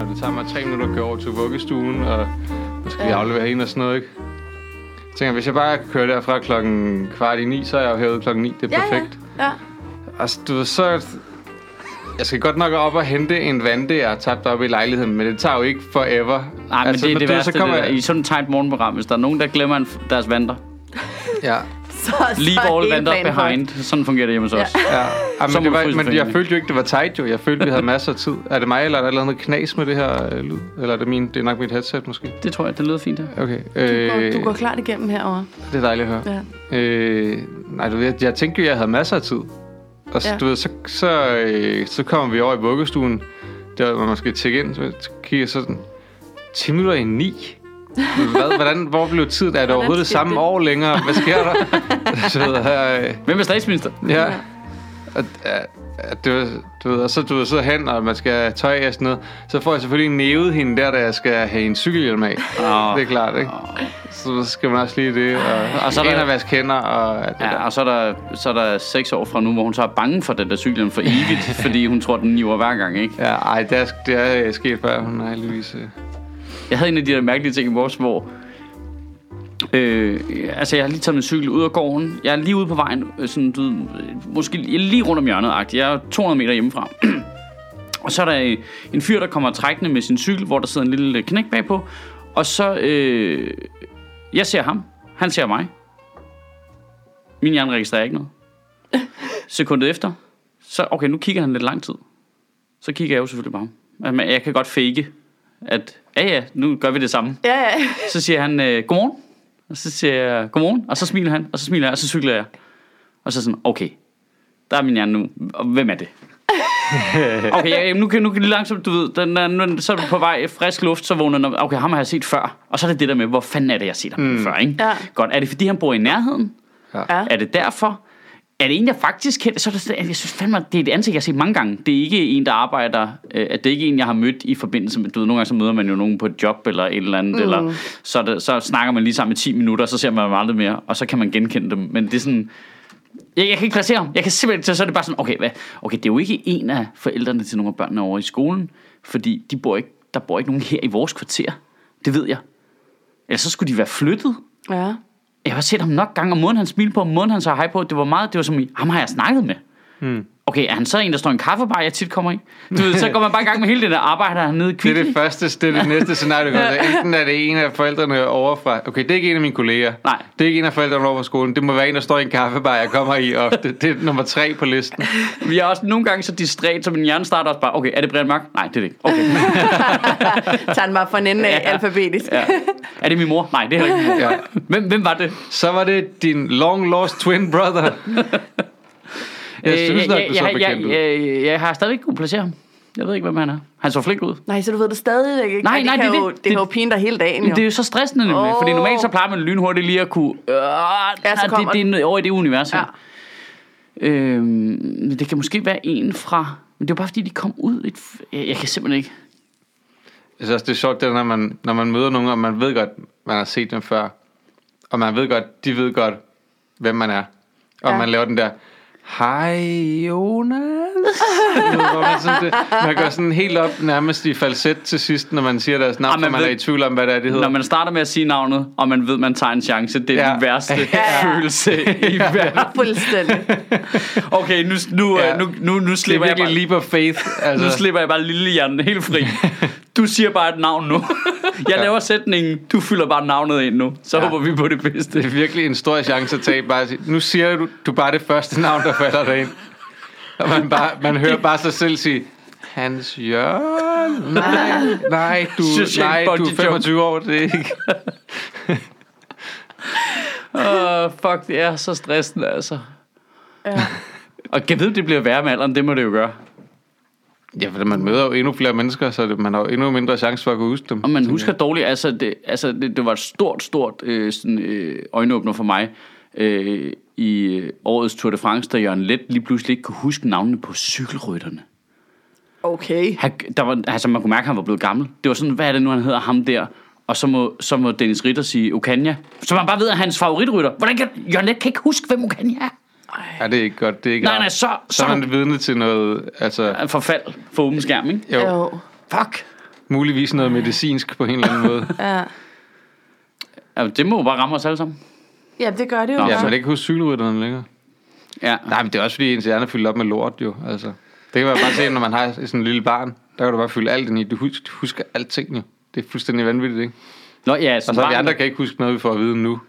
Og det tager mig tre minutter at køre over til vuggestuen, og så skal vi Ja. aflevere hende og sådan noget, ikke? Jeg tænker, hvis jeg bare kan køre derfra klokken kvart i ni, så er jeg jo herude klokken ni. Det er Ja, ja. perfekt. Ja. Altså, du ved, så... Jeg skal godt nok op og hente en vante, jeg har tabt op i lejligheden, men det tager jo ikke forever. Nej, men altså, det er det du værste, så kommer det der. jeg... I sådan et tight morgenprogram, hvis der er nogen, der glemmer en, deres vanter. Ja, Så, Leave så er all vanter behind. Sådan fungerer det hjemme hos Ja. os. ja. Ja Så men, det var, men jeg følte jo ikke, det var tight jo. Jeg følte, vi havde masser af tid. Er det mig, eller er der noget knas med det her øh, lyd? Eller er det, min, det er nok mit headset, måske? Det tror jeg, det lyder fint her. Okay. Du går, du går klart igennem herover. Det er dejligt at høre. Ja. Øh, nej, du ved, jeg, jeg tænkte jo, jeg havde masser af tid. Og så, Ja. ja. du ved, så, så, øh, så kommer vi over i vuggestuen, der hvor man skal tjekke ind, så kigger jeg sådan, 10 minutter i 9. Hvad, hvordan, hvor blev tiden? Er det overhovedet det samme det? år længere? Hvad sker der? så øh, Hvem er statsminister? ja. Og, du, du ved, og så du ved, så hen, og man skal have tøj og sådan noget. Så får jeg selvfølgelig nævet hende der, da jeg skal have en cykelhjelm af. Åh. Det er klart, ikke? Så skal man også lige det. Og, Og så er der- vaske hænder. Og det der. Ja, og så er, der, så er der seks år fra nu, hvor hun så er bange for den der cyklen for evigt, fordi hun tror, den niver hver gang, ikke? Ja, ej, det er, det er sket før. Hun er heldigvis... Øh. Jeg havde en af de der mærkelige ting i vores, hvor... Øh, altså, jeg har lige taget min cykel ud af gården. Jeg er lige ude på vejen, øh, sådan, du, måske lige rundt om hjørnet. Jeg er 200 meter hjemmefra. og så er der øh, en fyr, der kommer trækkende med sin cykel, hvor der sidder en lille knæk bagpå. Og så... Øh, jeg ser ham. Han ser mig. Min hjerne registrerer ikke noget. Sekundet efter, så okay, nu kigger han lidt lang tid. Så kigger jeg jo selvfølgelig på ham. Men jeg kan godt fake, at ja ja, nu gør vi det samme. Ja, ja. Så siger han, øh, godmorgen. Og så siger jeg, godmorgen. Og så smiler han, og så smiler jeg, og så cykler jeg. Og så sådan, okay, der er min hjerne nu. Og hvem er det? okay, ja, nu kan nu kan lige langsomt, du ved, den er, nu, så er du på vej frisk luft, så vågner den, okay, ham har jeg set før. Og så er det det der med, hvor fanden er det, jeg har set ham mm. før, ikke? Ja. Godt, er det fordi, han bor i nærheden? ja. Er det derfor? Er det en, jeg faktisk kender? Så er det, sådan, jeg synes fandme, det er et ansigt, jeg har set mange gange. Det er ikke en, der arbejder, øh, det er ikke en, jeg har mødt i forbindelse med, du ved, nogle gange så møder man jo nogen på et job eller et eller andet, mm. eller så, det, så snakker man lige sammen i 10 minutter, så ser man dem aldrig mere, og så kan man genkende dem. Men det er sådan, jeg, jeg kan ikke placere ham. Jeg kan simpelthen, så, så er det bare sådan, okay, hvad? okay, det er jo ikke en af forældrene til nogle af børnene over i skolen, fordi de bor ikke, der bor ikke nogen her i vores kvarter. Det ved jeg. Ellers så skulle de være flyttet. ja. Jeg har set ham nok gange, og måden han smilte på, og måden han så hej på, det var meget, det var som ham har jeg snakket med. Mm. Okay, er han så en, der står i en kaffebar, jeg tit kommer i? Du ved, så går man bare i gang med hele det der arbejde hernede i Det er Kvickly. det første, det er det næste scenarie, du gør. Enten er det en af forældrene overfra. Okay, det er ikke en af mine kolleger. Nej. Det er ikke en af forældrene over fra skolen. Det må være en, der står i en kaffebar, jeg kommer i ofte. Det er nummer tre på listen. Vi er også nogle gange så distræt, så min hjerne starter også bare, okay, er det Brian Mørk? Nej, det er det ikke. Okay. Tager den bare fra en ende af Ja. alfabetisk. Ja. Er det min mor? Nej, det er ikke min mor. Ja. Hvem, hvem var det? Så var det din long lost twin brother. Jeg synes nok, Øh, jeg, du så jeg, jeg, bekendt ud. jeg, jeg, jeg har stadig ikke kunne placere ham. Jeg ved ikke, hvem han er. Han så flink ud. Nej, så du ved det stadigvæk ikke? Nej, Ej, nej, kan det er jo, det. det. Det- kan jo pine dig hele dagen, jo. Det er jo så stressende nemlig, oh. fordi normalt så plejer man lynhurtigt lige at kunne... Øh, ja, så kommer det, det er over i det univers. Ja. Ja. Øhm, det kan måske være en fra... Men det er jo bare fordi, de kom ud lidt... f- Jeg, jeg kan simpelthen ikke... Jeg synes også, det er sjovt, det er, når man, når man møder nogen, og man ved godt, man har set dem før. Og man ved godt, de ved godt, hvem man er. Og ja. man laver den der, hej Jonas. Hvor man, sådan, det, man går sådan helt op nærmest i falset til sidst, når man siger deres navn, Ah, og man man, ved- er i tvivl om, hvad det er, det hedder. Når man starter med at sige navnet, og man ved, man tager en chance, det er ja. Den værste Ja, ja. følelse i verden. Fuldstændig. Okay, nu, nu, Ja. ja. nu, nu, nu er slipper jeg bare... leap of faith. Altså, Nu slipper jeg bare lille hjernen helt fri. Du siger bare et navn nu. Jeg Ja. laver sætningen, du fylder bare navnet ind nu. Så Ja. håber vi på det bedste. det er virkelig en stor chance at tage. Bare at sige, nu siger du, du bare det første navn, der falder dig ind. Og man, bare, man hører bare sig selv sige, Hans Jørgen? Nej, nej, du, nej, du er bungee jump. 25 år, det er ikke... Åh, fuck, det er så stressende, altså. Ja. Og jeg ved, det bliver værre med alderen, det må det jo gøre. Ja, for man møder jo endnu flere mennesker, så det, man har jo endnu mindre chance for at kunne huske dem. Og man husker jeg. dårligt, altså det, altså det, det var et stort, stort øh, sådan, øh, øjenåbner for mig øh, i øh, årets Tour de France, da Jørgen Let lige pludselig ikke kunne huske navnene på cykelrytterne. Okay. Han, der var, altså man kunne mærke, at han var blevet gammel. Det var sådan, hvad er det nu, han hedder ham der? Og så må, så må Dennis Ritter sige Okanja. Så man bare ved, at hans favoritrytter. Hvordan kan Jørgen Let kan ikke huske, hvem Okanja er? Ja, det er ikke godt. Det er ikke Nej, rart. nej, så, så er så man vidne til noget... Altså, er forfald for åben skærm, ikke? jo. Jo. Fuck. Muligvis noget medicinsk på en eller anden måde. Ja. Ja, det må jo bare ramme os alle sammen. ja, det gør det jo. Nå, Ja, man kan ikke huske cykelrytterne længere. Ja. Nej, men det er også fordi, ens hjerne er fyldt op med lort jo. Altså, det kan man bare se, når man har sådan en lille barn. Der kan du bare fylde alt ind i. Du husker, du husker alting jo. Det er fuldstændig vanvittigt, ikke? Nå, ja, Og så er vi andre kan ikke huske noget, vi får at vide nu.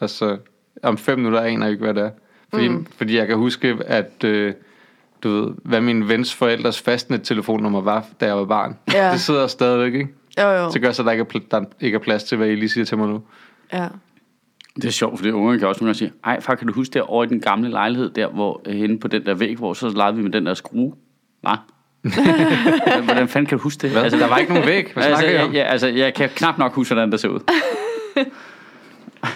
Altså, om fem minutter aner jeg ikke, hvad det er. Fordi, mm. fordi jeg kan huske, at øh, du ved, hvad min vens forældres fastnet-telefonnummer var, da jeg var barn. Ja. Det sidder stadigvæk, ikke? Jo, jo. Så gør så, at der ikke er, pl- der ikke er plads til, hvad I lige siger til mig nu. Ja. Det er sjovt, fordi ungerne kan også nogle gange sige, ej, far, kan du huske der over i den gamle lejlighed, der hvor øh, henne på den der væg, hvor så legede vi med den der skrue? Nej. Hvordan fanden kan du huske det? Hvad? Altså, der var ikke nogen væg. Hvad altså, om? ja, altså, jeg kan knap nok huske, hvordan det ser ud.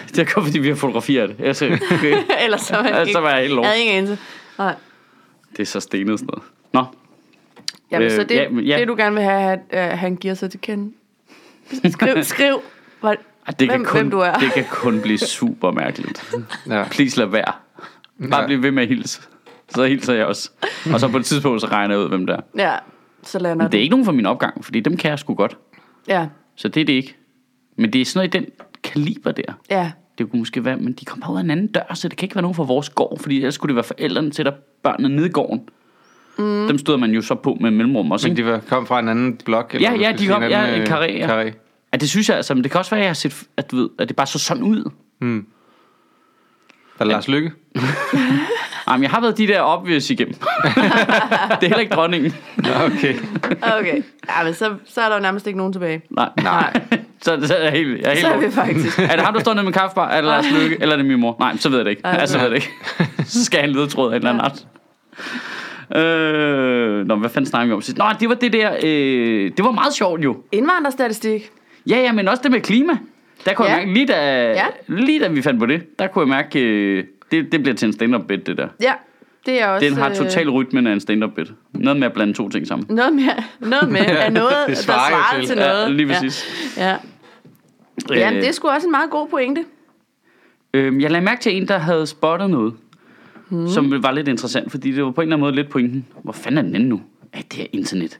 det er godt, fordi vi har fotograferet det. Altså, okay. Ellers så var jeg ikke... så var jeg helt lort. Jeg havde ingen anelse. Nej. Det er så stenet sådan noget. Nå, Jamen, Øh, så det, ja, ja. det, du gerne vil have, at uh, han giver sig til kende. Skriv, skriv Ej, det, hvem, kan kun, hvem du er. det kan kun blive super mærkeligt. Ja. Please lad være. Bare Ja. bliv ved med at hilse. Så hilser jeg også. Og så på et tidspunkt, så regner jeg ud, hvem det er. Ja, så lander Men det er ikke nogen fra min opgang, fordi dem kan jeg sgu godt. Ja, Så det er det ikke. Men det er sådan noget i den kaliber der. ja. Det kunne måske være, men de kommer ud af en anden dør, så det kan ikke være nogen fra vores gård, fordi ellers skulle det være forældrene til, der børnene nede i gården. Mm. Dem stod man jo så på med mellemrum også, Men ikke? de var, kom fra en anden blok? Ja, hvad ja, skal de kom- en ja, en øh, karré, ja. karré. Ja, det synes jeg altså, men det kan også være, at jeg har set, at, du ved, at det bare så sådan ud. Hmm. Der er Lars Lykke. Jamen, jeg har været de der obvious igennem. det er heller ikke dronningen. Ja, okay. Okay. Ja, men så, så er der jo nærmest ikke nogen tilbage. Nej. Nej. Så, så er jeg helt, jeg er helt Så er vi faktisk. Er det ham, der står nede med kaffebar? Er det Lars Løkke? Eller er det min mor? Nej, så ved jeg det ikke. Nej. Altså, ved jeg det ikke. så skal jeg have en ledetråd af en eller anden art. Øh, nå, hvad fanden snakker vi om sidst? Nå, det var det der... Øh, det var meget sjovt jo. Indvandrerstatistik. Ja, ja, men også det med klima. Der kunne Ja. jeg mærke, lige da, Ja. lige da vi fandt på det, der kunne jeg mærke, øh, det, det bliver til en stand-up bit, det der. Ja, det er også... Den har øh, total rytmen af en stand-up bit. Noget med at blande to ting sammen. Noget med, noget med er noget, det der svarer til. til Ja, noget. lige præcis. Ja, ja. Jamen, Øh, det er sgu også en meget god pointe. Øh, jeg lagde mærke til en, der havde spottet noget, Hmm. mm. som var lidt interessant, fordi det var på en eller anden måde lidt pointen. Hvor fanden er den ende nu? Af det her internet.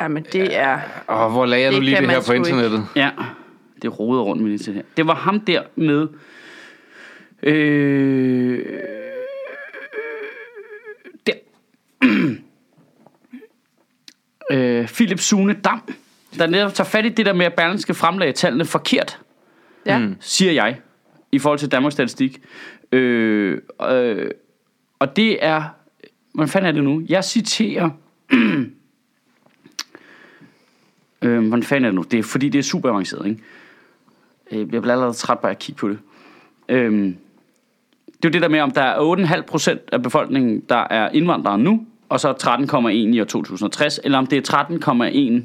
Jamen, det er... Og hvor lagde Det lige det her på sgu ikke. internettet? Ja, det roder rundt med det her. Det var ham der med... Øh, der. øh, Philip Sune Dam, der netop tager fat i det der med, at Berlingske fremlagde tallene forkert. Ja, mm. siger jeg, i forhold til Danmarks Statistik. Øh, øh, og det er, hvordan fanden er det nu? Jeg citerer, øh, hvordan fanden er det nu? Det er fordi, det er super avanceret, ikke? Øh, Jeg bliver allerede træt bare at kigge på det. Øh, det er jo det der med, om der er 8,5 procent af befolkningen, der er indvandrere nu, og så 13,1 i år 2060, eller om det er 13,1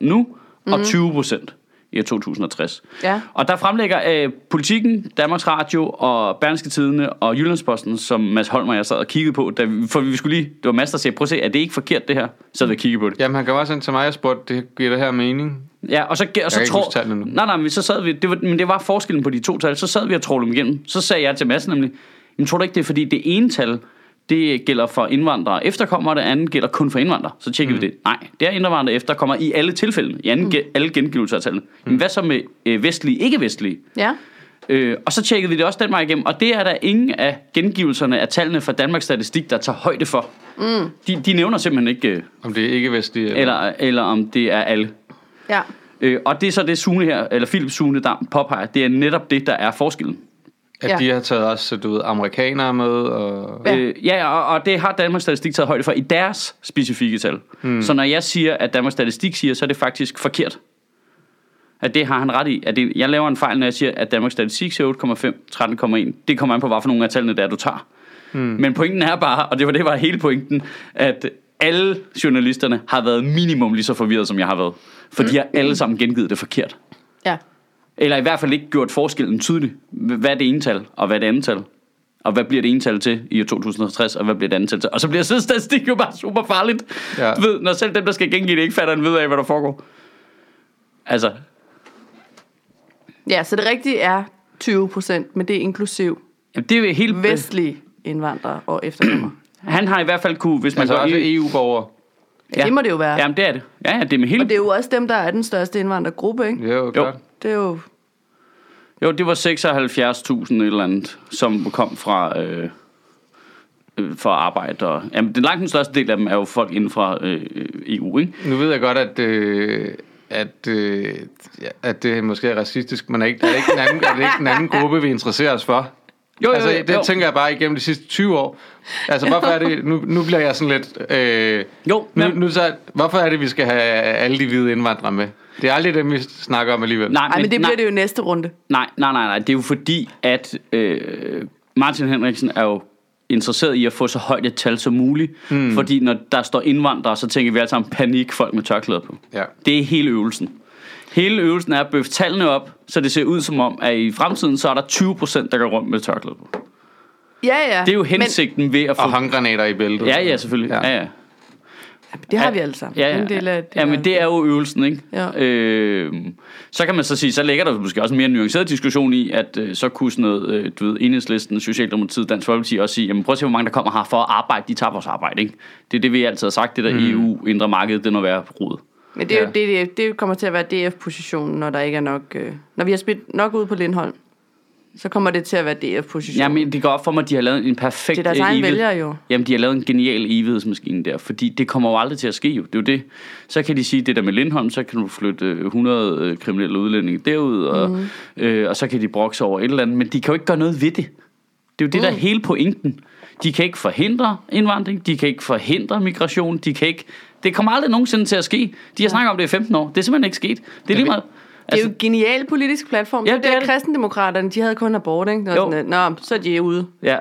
nu, og 20 procent i år 2060. Ja. Og der fremlægger øh, Politikken, Danmarks Radio og Berlingske Tidene og Jyllandsposten, som Mads Holm og jeg sad og kiggede på, da vi, for vi skulle lige, det var Mads, der sagde, prøv at se, er det ikke forkert det her? Så vi kiggede på det. Jamen, han kom også ind til mig og spurgte, det giver det her mening? Ja, og så, og så ikke tror... Nej, nej, men så sad vi, det var, men det var forskellen på de to tal, så sad vi og trålede dem igennem. Så sagde jeg til Mads nemlig, men tror du ikke det er fordi det ene tal, det gælder for indvandrere og efterkommere, det andet gælder kun for indvandrere. Så tjekker mm. vi det. Nej, det er indvandrere og efterkommere i alle tilfælde, i anden, mm. alle gengivelser af tallene. Mm. Men hvad så med øh, vestlige, ikke-vestlige? ja. Øh, og så tjekkede vi det også den vej igennem, og det er der ingen af gengivelserne af tallene fra Danmarks Statistik, der tager højde for. Mm. De, de nævner simpelthen ikke, øh, Om det er ikke vestlige eller... eller, eller om det er alle. Ja. Øh, og det er så det Sune her, eller Philip Sune Dam påpeger, det er netop det, der er forskellen. At Ja. de har taget også, du ved, amerikanere med, og... Ja. Ja, øh, ja og, og det har Danmarks Statistik taget højde for i deres specifikke tal. Mm. Så når jeg siger, at Danmarks Statistik siger, så er det faktisk forkert. At det har han ret i. At det, jeg laver en fejl, når jeg siger, at Danmarks Statistik siger 8,5, 13,1. Det kommer an på, hvad for nogle af tallene, der du tager. Mm. Men pointen er bare, og det var det var hele pointen, at alle journalisterne har været minimum lige så forvirret, som jeg har været. For de har alle sammen gengivet det forkert. Ja. Eller i hvert fald ikke gjort forskellen tydelig. Hvad er det ene tal, og hvad er det andet tal? Og hvad bliver det ene tal til i år 2060, og hvad bliver det andet tal til? Og så bliver sådan statistik jo bare super farligt. Ja. Du ved, når selv dem, der skal gengive det, ikke fatter en ved af, hvad der foregår. Altså, Ja, så det rigtige er 20 procent, men det er inklusiv jamen, det er jo helt... vestlige indvandrere og efterkommere. Han har i hvert fald kunne, hvis man Altså går også i... EU-borgere. Ja. Det må det jo være. Jamen, det er det. Ja, ja, det er med hele... Og det er jo også dem, der er den største indvandrergruppe, ikke? Jo, klart. Det er jo... Jo, det var 76.000 et eller andet, som kom fra... Øh, øh, for at arbejde. Og, jamen, den langt den største del af dem er jo folk inden fra øh, EU, ikke? Nu ved jeg godt, at, øh, at, øh, ja, at det måske er racistisk, men er, ikke, er, det ikke en anden, er det ikke en anden gruppe, vi interesserer os for? Jo, jo, altså, jo, det jo. tænker jeg bare igennem de sidste 20 år. Altså, hvorfor er det... Nu, nu bliver jeg sådan lidt... Øh, Jo, nu, men- nu så, hvorfor er det, vi skal have alle de hvide indvandrere med? Det er aldrig dem, vi snakker om alligevel. Nej, Ej, men det nej, bliver det jo næste runde. Nej, nej, nej, nej. Det er jo fordi, at øh, Martin Henriksen er jo interesseret i at få så højt et tal som muligt. Mm. Fordi når der står indvandrere, så tænker vi alle sammen panik, folk med tørklæder på. Ja. Det er hele øvelsen. Hele øvelsen er at bøffe tallene op, så det ser ud som om, at i fremtiden, så er der 20%, der går rundt med tørklæder på. Ja, ja. Det er jo hensigten ved at få... Og håndgranater i bæltet. Ja, ja, selvfølgelig. Ja, ja. Men, det har vi alle sammen. Ja, Det er ja. en del af det. ja, men det er jo øvelsen, ikke? Ja. Øh, så kan man så sige, så ligger der måske også en mere nuanceret diskussion i, at øh, så kunne sådan noget, øh, du ved, Enhedslisten, Socialdemokratiet, Dansk Folkeparti også sige, jamen prøv at se, hvor mange der kommer her for at arbejde, de tager vores arbejde, ikke? Det er det, vi altid har sagt, det der mm. EU, indre marked, det må være rodet. Men det, er jo, Ja. det, det kommer til at være DF-positionen, når der ikke er nok... Øh, når vi har spillet nok ud på Lindholm, så kommer det til at være DF-positionen. Jamen, det går op for mig, at de har lavet en perfekt... det er deres øh, egen vælgere jo. Jamen, de har lavet en genial evighedsmaskine der, fordi det kommer jo aldrig til at ske jo. Det er jo det. Så kan de sige, det der med Lindholm, så kan du flytte øh, 100 øh, kriminelle udlændinge derud, og, mm. øh, og så kan de brokse over et eller andet, men de kan jo ikke gøre noget ved det. Det er jo det, der er Mm. hele pointen. De kan ikke forhindre indvandring, de kan ikke forhindre migration, de kan ikke... Det kommer aldrig nogensinde til at ske. De har snakket om det i 15 år. Det er simpelthen ikke sket. Det er lige meget... Det er jo en genial politisk platform. Ja, det det er det. kristendemokraterne, de havde kun abort, ikke? Det var sådan, Nå, så er de ude. Ja.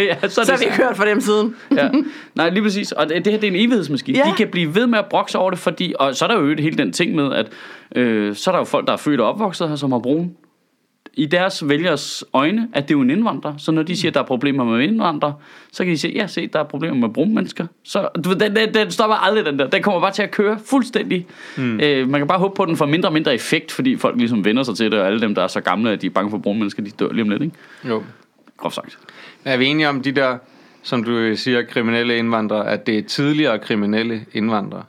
ja, så, er Så har vi hørt fra dem siden. ja. Nej, lige præcis. Og det, det her det er en evighedsmaskine. Ja. Ja. De kan blive ved med at brokse over det, fordi... Og så er der jo hele den ting med, at øh, så er der jo folk, der er født og opvokset her, som har brun. I deres vælgers øjne, at det er jo en indvandrer. Så når de siger, at der er problemer med indvandrere, så kan de sige, ja, se, der er problemer med brune mennesker. Så du den, den, den stopper aldrig, den der. Den kommer bare til at køre fuldstændig. Mm. Øh, man kan bare håbe på, at den får mindre og mindre effekt, fordi folk ligesom vender sig til det, og alle dem, der er så gamle, at de er bange for brune mennesker, de dør lige om lidt, ikke? Jo. Groft sagt. Er vi enige om de der, som du siger, kriminelle indvandrere, at det er tidligere kriminelle indvandrere?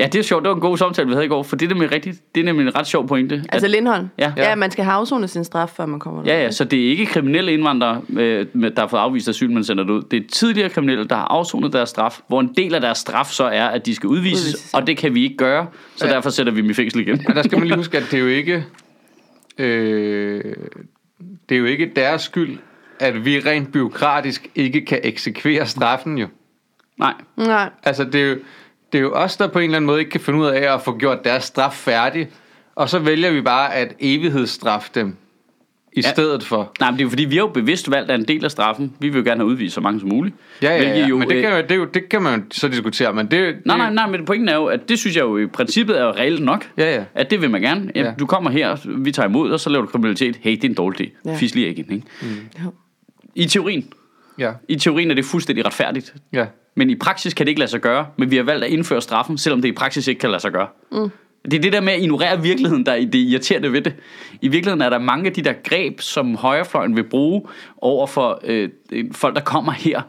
Ja, det er sjovt. Det var en god samtale, vi havde i går, for det er nemlig rigtigt. Det er nemlig en ret sjov pointe. Altså Lindholm. Ja. ja. man skal have afsonet sin straf, før man kommer Ja, ja, så det er ikke kriminelle indvandrere, øh, med- der har fået afvist asyl, man sender det ud. Det er tidligere kriminelle, der har afsonet deres straf, hvor en del af deres straf så er, at de skal udvises, Udvises, ja. og det kan vi ikke gøre, så Ja. derfor sætter vi dem i fængsel igen. Men der skal man lige huske, at det er jo ikke... Øh, det er jo ikke deres skyld, at vi rent byråkratisk ikke kan eksekvere straffen jo. Nej, Nej. Altså, det er jo, det er jo os, der på en eller anden måde ikke kan finde ud af at få gjort deres straf færdig. Og så vælger vi bare at evighedsstraffe dem i Ja. stedet for. Nej, men det er jo fordi, vi har jo bevidst valgt, at en del af straffen, vi vil jo gerne have udvist så mange som muligt. Ja, ja, ja. jo, men det øh, kan, jo, det, er jo, det kan man jo så diskutere. Men det, det, Nej, nej, nej, men pointen er jo, at det synes jeg jo i princippet er jo reelt nok. Ja, ja. At det vil man gerne. Ja. Ja. Du kommer her, vi tager imod, og så laver du kriminalitet. Hey, det er en dårlig idé. Ja. Ja. Fisk lige igen, ikke? Jo. I teorien. Ja, I teorien er det fuldstændig retfærdigt. ja. Men i praksis kan det ikke lade sig gøre, men vi har valgt at indføre straffen, selvom det i praksis ikke kan lade sig gøre. Mm. Det er det der med at ignorere virkeligheden, der er det irriterende ved det. I virkeligheden er der mange af de der greb, som højrefløjen vil bruge over for øh, folk, der kommer her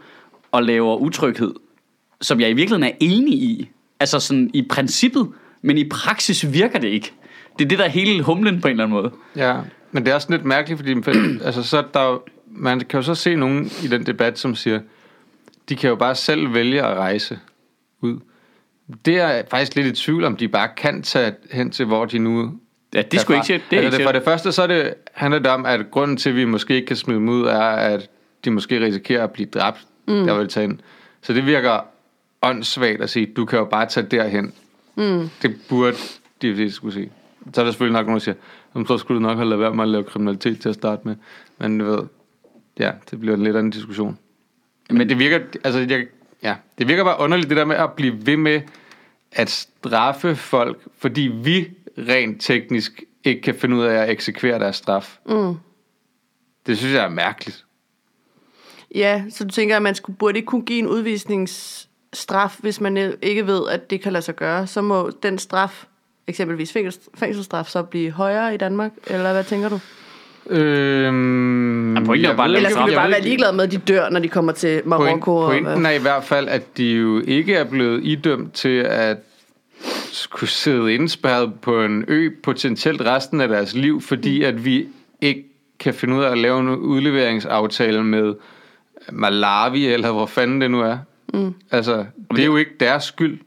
og laver utryghed, som jeg i virkeligheden er enig i. Altså sådan i princippet, men i praksis virker det ikke. Det er det, der er hele humlen på en eller anden måde. Ja, men det er også lidt mærkeligt, fordi altså, så er der man kan jo så se nogen i den debat, som siger, de kan jo bare selv vælge at rejse ud. Det er jeg faktisk lidt i tvivl om, de bare kan tage hen til, hvor de nu Ja, det skulle ikke sige. Det er altså, ikke For det første, så er det, handler det om, at grunden til, at vi måske ikke kan smide dem ud, er, at de måske risikerer at blive dræbt, mm. der vil tage ind. Så det virker åndssvagt at sige, du kan jo bare tage derhen. Mm. Det burde de fleste skulle sige. Så er der selvfølgelig nok nogen, der siger, "Jamen, så skulle du nok have lavet være med at lave kriminalitet til at starte med. Men du ved, ja, det bliver en lidt anden diskussion. Men det virker, altså, jeg, ja, det virker bare underligt, det der med at blive ved med at straffe folk, fordi vi rent teknisk ikke kan finde ud af at eksekvere deres straf. Mm. Det synes jeg er mærkeligt. Ja, så du tænker, at man skulle, burde ikke kunne give en udvisningsstraf, hvis man ikke ved, at det kan lade sig gøre. Så må den straf, eksempelvis fængsels- fængselsstraf, så blive højere i Danmark? Eller hvad tænker du? Øhm, Ja, pointen er jo bare, Eller skal vi bare være ligeglade med, at de dør, når de kommer til Marokko? Point, og- pointen er i hvert fald, at de jo ikke er blevet idømt til at skulle sidde indspærret på en ø potentielt resten af deres liv, fordi at vi ikke kan finde ud af at lave en udleveringsaftale med Malawi, eller hvor fanden det nu er. Mm. Altså, det er jo ikke deres skyld,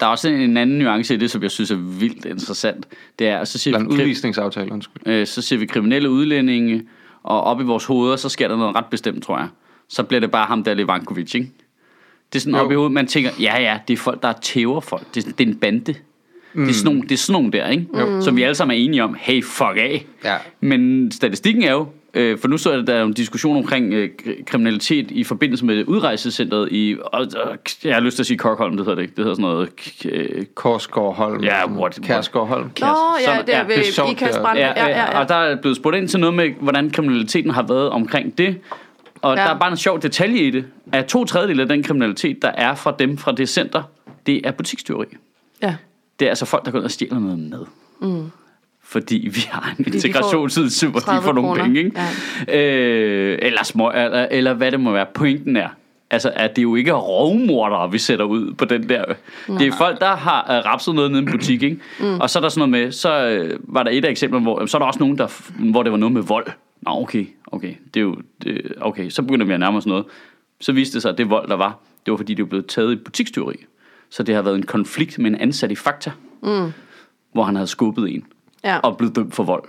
Der er også en anden nuance i det, som jeg synes er vildt interessant. Det er, så siger, en vi, kri- udvisningsaftale, undskyld. øh, så siger vi kriminelle udlændinge, og op i vores hoveder, så sker der noget ret bestemt, tror jeg. Så bliver det bare ham der Levankovic, ikke? Det er sådan Jo. op i hovedet, man tænker, ja ja, det er folk, der tæver folk. Det er, det er en bande. Mm. Det, er sådan nogle, det er sådan nogle der, ikke? Jo. Som vi alle sammen er enige om, hey, fuck af. Ja. Men statistikken er jo, øh, for nu så er der en diskussion omkring øh, kri- kriminalitet i forbindelse med udrejsecentret i, og, og, jeg har lyst til at sige Kokholm, det hedder det ikke, det hedder sådan noget, k- øh, Korsgaard Holm. Ja, what- Kærsgaard Holm. Nå, ja, det er ja, ved det er sjovt, Ikastbrand. Ja, Ja, ja, ja. og der er blevet spurgt ind til noget med, hvordan kriminaliteten har været omkring det. Og Ja. der er bare en sjov detalje i det, at to tredjedel af den kriminalitet, der er fra dem fra det center, det er butikstyveri. ja. Det er altså folk, der går ud og stjæler noget mad. Mm. Fordi vi har en integrationsydelse, hvor de 30 får nogle kroner. penge. Ikke? Øh, eller, små, eller, eller hvad det må være. Pointen er, altså, at det jo ikke er rovmordere, vi sætter ud på den der. Det er folk, der har uh, rapset noget nede i en butik. Ikke? Mm. Og så er der sådan noget med, så øh, var der et af eksemplerne, hvor så er der også nogen, der, hvor det var noget med vold. Nå, okay, okay. Det er jo, det, okay, så begynder vi at nærme os noget. Så viste det sig, at det vold, der var, det var fordi, det var blevet taget i butikstyveri. Så det har været en konflikt med en ansat i Fakta, mm. hvor han havde skubbet en Ja. og blevet dømt for vold.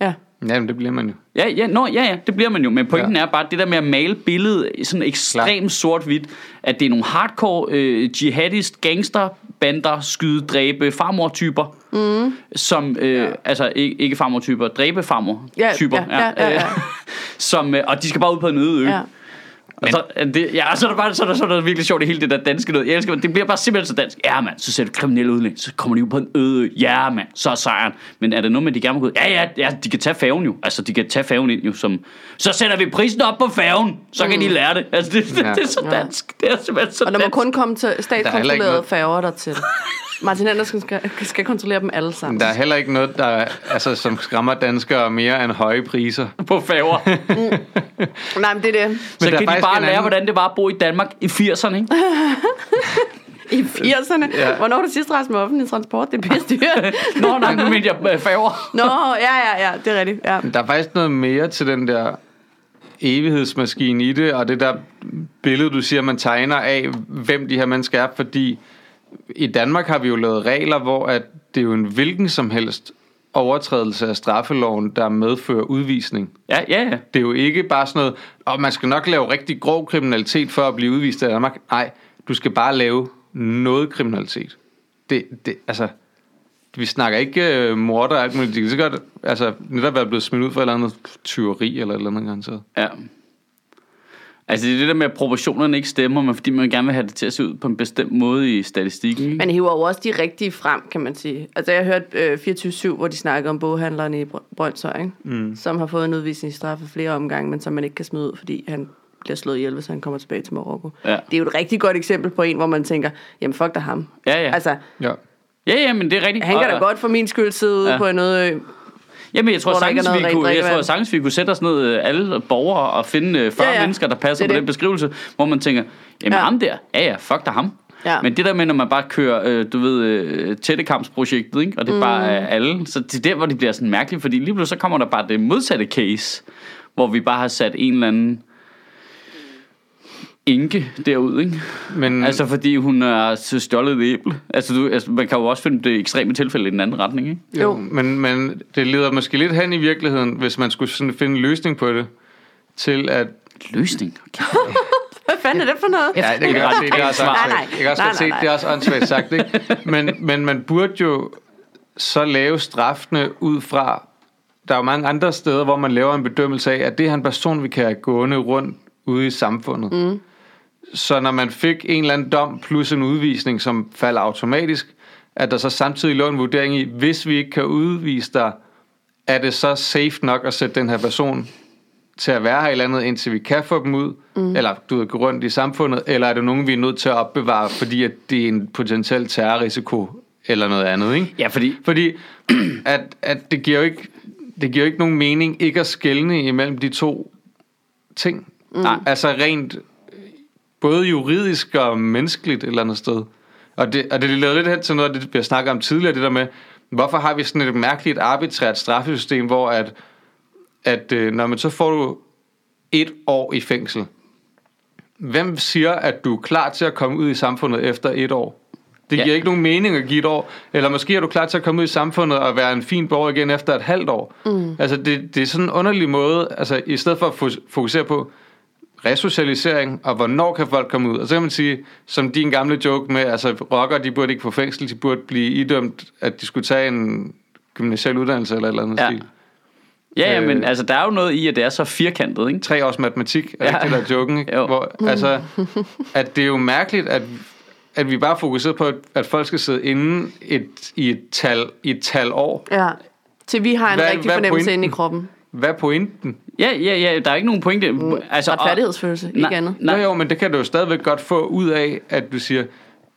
ja. Jamen, det bliver man jo. Ja, ja, nå, ja, ja, det bliver man jo. Men pointen ja. er bare, det der med at male billedet i sådan ekstremt sort-hvidt, at det er nogle hardcore øh, jihadist, gangster, bander, skyde, dræbe, farmor-typer, mm. som, øh, ja. altså ikke, ikke farmor-typer, dræbe farmor-typer, Ja, ja, ja, ja, ja. som, øh, og de skal bare ud på en øde ø. ja. Og så, er det, ja, så er der bare så er der, så er der virkelig sjovt i hele det der danske noget. Jeg elsker det. Det bliver bare simpelthen så dansk. Ja, mand, så ser du kriminelle udlændinge. Så kommer de ud på en øde ø. Ja, mand, så er sejren. Men er det noget med, de gerne må gå ud? Ja, ja, ja, de kan tage færgen jo. Altså, de kan tage færgen ind jo. Som, så sætter vi prisen op på færgen. Så kan de lære det. Altså, det, det, Ja. det er så dansk. Det er simpelthen så Og der må dansk. kun komme til statskontrollerede færger dertil. Martin Andersen skal, skal kontrollere dem alle sammen. Der er heller ikke noget, der, altså, som skræmmer danskere mere end høje priser. på færger. Nej, men det er det. Så der er kan de bare lære, anden- hvordan det var at bo i Danmark i 80'erne, ikke? I 80'erne. Ja. Hvornår har du sidst rejst med offentlig transport? Det er pisse dyrt. Nå, nej, nu mente jeg øh, færger. Nå, ja, ja, ja, det er rigtigt. Ja. Der er faktisk noget mere til den der evighedsmaskine i det, og det der billede, du siger, man tegner af, hvem de her mennesker er, fordi i Danmark har vi jo lavet regler, hvor at det er jo en hvilken som helst overtrædelse af straffeloven, der medfører udvisning. Ja, ja, ja. Det er jo ikke bare sådan noget, og man skal nok lave rigtig grov kriminalitet for at blive udvist af Danmark. Nej, du skal bare lave noget kriminalitet. Det, det, altså, vi snakker ikke uh, morder og alt muligt. De kan så godt altså, netop være blevet smidt ud for et eller andet tyveri eller et eller andet garanteret. Ja. Altså det er det der med, at proportionerne ikke stemmer, men fordi man gerne vil have det til at se ud på en bestemt måde i statistikken. Ikke? Man hiver jo også de rigtige frem, kan man sige. Altså, jeg har hørt øh, 24-7, hvor de snakker om boghandleren i Br- Brøndshøj, ikke? Mm. som har fået en udvisningsstraf af flere omgange, men som man ikke kan smide ud, fordi han bliver slået ihjel, hvis han kommer tilbage til Marokko. Ja. Det er jo et rigtig godt eksempel på en, hvor man tænker, jamen fuck da ham. Ja, ja. Altså, Ja. Ja, ja, men det er rigtigt. han kan da godt for min skyld sidde Ja. på noget... Øh, Jamen, jeg tror, der sagtens, vi kunne, jeg tror sagtens, vi kunne sætte os ned øh, alle borgere og finde øh, 40 Ja, ja, ja. mennesker, der passer Det på er den det. beskrivelse, hvor man tænker, jamen Ja. ham der, ja ja, fuck da ham. Ja. Men det der med, når man bare kører, øh, du ved, øh, tættekampsprojektet, ikke? og det er bare Mm. er alle, så det er der, hvor det bliver sådan mærkeligt, fordi lige pludselig så kommer der bare det modsatte case, hvor vi bare har sat en eller anden enke derud, ikke? Men. Altså fordi hun er så stjålet et æble. Altså, du, altså man kan jo også finde det ekstreme tilfælde i den anden retning, ikke? jo, Jo. men, men det leder måske lidt hen i virkeligheden, hvis man skulle sådan finde en løsning på det, til at... Løsning. Okay. hvad fanden er det for noget? Ja, det kan jeg godt se, det er også Nej, nej. Jeg kan også Nej, godt se, nej, nej. det er også åndssvagt sagt, ikke? Men, men man burde jo så lave straffene ud fra... Der er jo mange andre steder, hvor man laver en bedømmelse af, at det er en person, vi kan gående rundt ude i samfundet. Mm. Så når man fik en eller anden dom plus en udvisning, som falder automatisk, at der så samtidig lå en vurdering i, hvis vi ikke kan udvise dig, er det så safe nok at sætte den her person til at være her i landet, indtil vi kan få dem ud, mm. eller du ved, gå rundt i samfundet, eller er det nogen, vi er nødt til at opbevare, fordi at det er en potentiel terrorrisiko, eller noget andet, ikke? Ja, fordi Fordi at, at det giver jo ikke det giver jo ikke nogen mening ikke at skelne imellem de to ting. Mm. Altså rent både juridisk og menneskeligt et eller andet sted. Og det, og det leder lidt hen til noget af det, vi har snakket om tidligere, det der med, hvorfor har vi sådan et mærkeligt arbitrært straffesystem, hvor at, at øh, når man så får du et år i fængsel, hvem siger, at du er klar til at komme ud i samfundet efter et år? Det giver Ja. ikke nogen mening at give et år. Eller måske er du klar til at komme ud i samfundet og være en fin borger igen efter et halvt år. Mm. Altså det, det er sådan en underlig måde, altså i stedet for at fo- fokusere på resocialisering, og hvornår kan folk komme ud. Og så kan man sige, som din gamle joke med, altså rockere, de burde ikke få fængsel, de burde blive idømt, at de skulle tage en gymnasial uddannelse eller et eller andet Ja. stil. Ja, ja, men Øh. altså, der er jo noget i, at det er så firkantet, ikke? Tre års matematik, er Ja. ikke det der er joken, ikke? Jo. Hvor, altså, at det er jo mærkeligt, at, at vi bare fokuserer på, at, folk skal sidde inde et, i, et tal, i et tal år. Ja. Til vi har en Hvad- rigtig hvad fornemmelse inde i kroppen. Hvad er pointen? Ja, ja, ja, der er ikke nogen pointe. Mm. Altså, og- Retfærdighedsfølelse, ikke Nej, andet. Nej. Jo, jo, men det kan du jo stadigvæk godt få ud af, at du siger,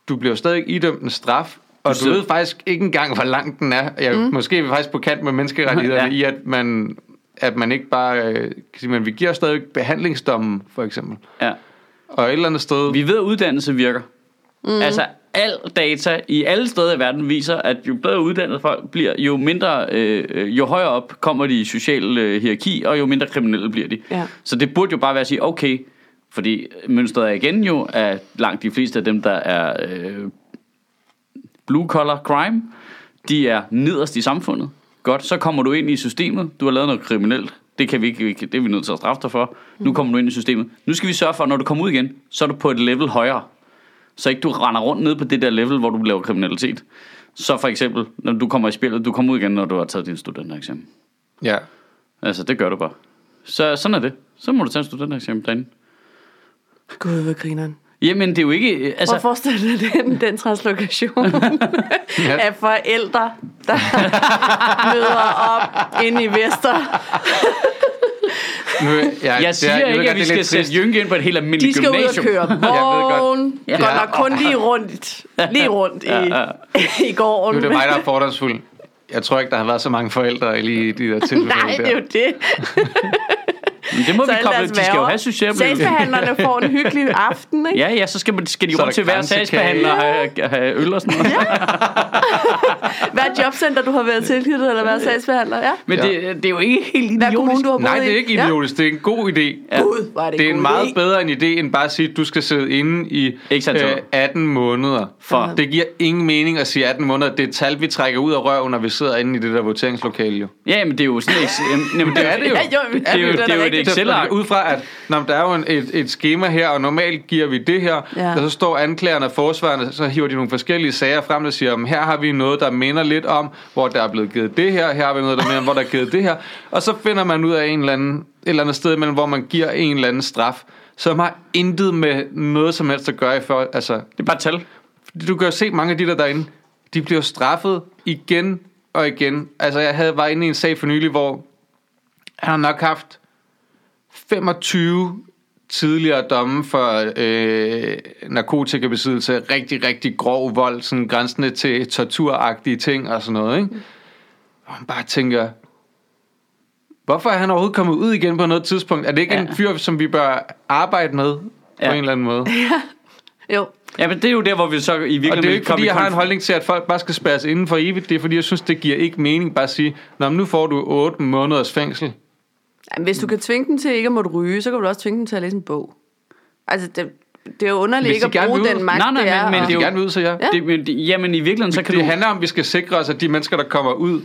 du bliver stadig idømt en straf, og du, sidder- ved faktisk ikke engang, hvor lang den er. Ja, mm. Måske er vi faktisk på kant med menneskerettighederne Ja. i, at man, at man ikke bare... øh, Kan sige, men vi giver stadig behandlingsdommen, for eksempel. ja. Og et eller andet sted... Vi ved, at uddannelse virker. Mm. Altså, al data i alle steder i verden viser, at jo bedre uddannet folk bliver, jo mindre, øh, øh, jo højere op kommer de i social øh, hierarki, og jo mindre kriminelle bliver de. Ja. Så det burde jo bare være at sige, okay, fordi mønstret er igen jo, at langt de fleste af dem, der er øh, blue collar crime, de er nederst i samfundet. Godt, så kommer du ind i systemet, du har lavet noget kriminelt, det kan vi ikke, det er vi nødt til at straffe dig for. Nu kommer du ind i systemet. Nu skal vi sørge for, at når du kommer ud igen, så er du på et level højere. Så ikke du render rundt ned på det der level, hvor du laver kriminalitet. Så for eksempel, når du kommer i spillet, du kommer ud igen, når du har taget din studentereksamen. Ja. Altså, det gør du bare. Så sådan er det. Så må du tage en studentereksamen derinde. Gud, hvad grineren. Jamen, det er jo ikke... Altså, Prøv at forestille dig den, den translokation af forældre, der møder op inde i Vester. Nu, ja, jeg siger er, ikke, at vi godt, skal sætte. Jynke ind på et helt De almindeligt skal ud og gymnasium. køre ved godt. vogn. Ja. Går nok kun lige rundt, lige rundt i, Ja, ja. i gården. Nu er det mig, der er fordomsfuld. Jeg tror ikke, der har været så mange forældre lige i de der tilfælde Nej, det er jo der. det. Men det må Så vi koble. De skal jo have succesoplevelser. Sagsbehandlerne får en hyggelig aften, ikke? Ja, ja, så skal, man, skal de rundt til hver sagsbehandler og have, have øl og sådan noget. Hvad jobcenter, du har været tilknyttet, eller været sagsbehandler? Ja. Men Ja. det, det er jo ikke helt Hvad kommune idiotisk. du har Nej, det er ikke idiotisk. Det er en god idé. Ja. Gud, var det, Det er en god meget idé. bedre en idé, end bare at sige, at du skal sidde inde i Ikke øh, Thor? 18 måneder. For- Det giver ingen mening at sige 18 måneder. Det er et tal, vi trækker ud af røven, når vi sidder inde i det der voteringslokale. Jo. Ja, men det er jo sådan eks- Jamen, det er det jo. Ja, jo, Det er jo, det er jo et rigtig. Excel-ark. Ud fra, at når der er jo en, et, et schema her, og normalt giver vi det her, Ja. og så står anklagerne og forsvarerne, så hiver de nogle forskellige sager frem, der siger, om her har vi noget, der minder lidt om, hvor der er blevet givet det her, her har vi noget, der minder om, hvor der er givet det her, og så finder man ud af en eller anden, et eller andet sted, imellem, hvor man giver en eller anden straf, som har intet med noget som helst at gøre i for, altså, Det er bare et tal. du kan jo se mange af de der derinde, de bliver straffet igen og igen. Altså, jeg havde, var inde i en sag for nylig, hvor han har nok haft 25 tidligere domme for øh, narkotikabesiddelse, rigtig, rigtig grov vold, sådan grænsende til torturagtige ting og sådan noget, ikke? Og man bare tænker, hvorfor er han overhovedet kommet ud igen på noget tidspunkt? Er det ikke Ja. ja. en fyr, som vi bør arbejde med Ja. på en eller anden måde? Jo. Ja, men det er jo der, hvor vi så i virkeligheden... Og det er jo ikke, kommer fordi jeg har en holdning til, at folk bare skal spærres inden for evigt. Det er, fordi jeg synes, det giver ikke mening bare at sige, Nå, men nu får du 8 måneders fængsel. Jamen, hvis du kan tvinge dem til ikke at måtte ryge, så kan du også tvinge dem til at læse en bog. Altså, det, det er jo underligt ikke at bruge den magt, Nej, nej, det er. men- men Det det er jo- gerne vil ud, så ja. Ja. Det, men, det, jamen i virkeligheden, så kan Det du... handler om, at vi skal sikre os, at de mennesker, der kommer ud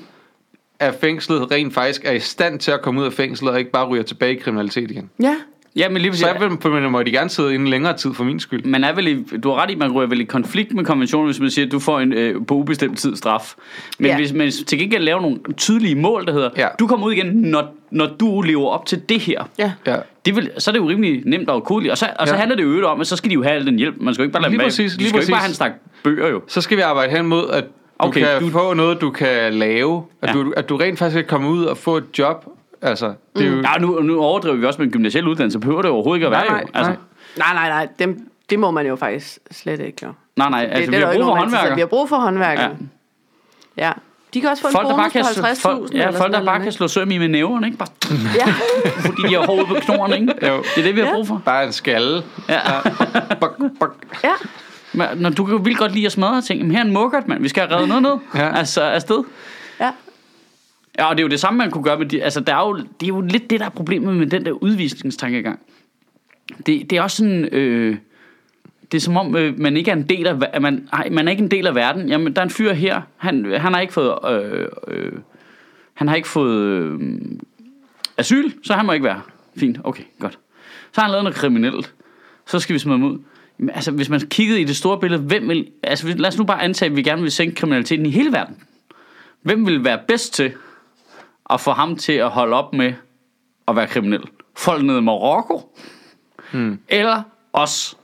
af fængslet, rent faktisk er i stand til at komme ud af fængslet, og ikke bare ryger tilbage i kriminalitet igen. Ja. Ja, men lige Så præcis, jeg vil, må de gerne sidde inde længere tid for min skyld. man er vel i, du har ret i, man ryger vel i konflikt med konventionen, hvis man siger, at du får en øh, på ubestemt tid straf. Men Ja. hvis man til gengæld laver nogle tydelige mål, der hedder, Ja. du kommer ud igen, når, når du lever op til det her. Ja. Ja. Det vil, så er det jo rimelig nemt og kodligt. Og så, og så Ja. handler det jo om, at så skal de jo have al den hjælp. Man skal jo ikke bare lade Lige præcis, lige skal jo ikke bare præcis. have en stak bøger jo. Så skal vi arbejde hen mod, at du Okay, kan du- du... få noget, du kan lave. At, Ja. du, at du rent faktisk kan komme ud og få et job. Altså, det er jo... Ja, nu, nu overdriver vi også med en gymnasiel uddannelse. Behøver det overhovedet ikke at være Nej, jo. nej, Altså, nej. Nej, nej. Dem, det må man jo faktisk slet ikke, jo. nej, nej. Det, Altså, det vi er har jo brug for håndværkere. Vi har brug for håndværkere. Ja. Ja. De kan også få en Folk, der bare bonus kan, på slå, 50.000. folk, ja, folk, der bare kan slå søm i med næverne, ikke? Bare? Ja. fordi de har hovedet på knoren, ikke? Jo. Det er det, vi har Ja. brug for. Bare en skalle. Ja. Bok, bok. ja. Men, når du kan vildt godt lide at smadre ting, men her er en mukkert, mand. Vi skal have reddet noget ned. Ja. Altså, afsted ja. Og det er jo det samme, man kunne gøre med de, altså, der er jo, det er jo lidt det, der er problemet med den der udvisningstankegang. Det, det er også sådan, øh, det er som om, øh, man ikke er en del af, at man, ej, man er ikke en del af verden. Jamen, der er en fyr her, han, han har ikke fået, øh, øh, han har ikke fået øh, asyl, så han må ikke være. Fint, okay, godt. Så har han lavet noget kriminelt. Så skal vi smide ham ud. Men, altså, hvis man kiggede i det store billede, hvem vil, altså, lad os nu bare antage, at vi gerne vil sænke kriminaliteten i hele verden. Hvem vil være bedst til at få ham til at holde op med at være kriminel? Folk nede i Marokko? Hmm. Eller os?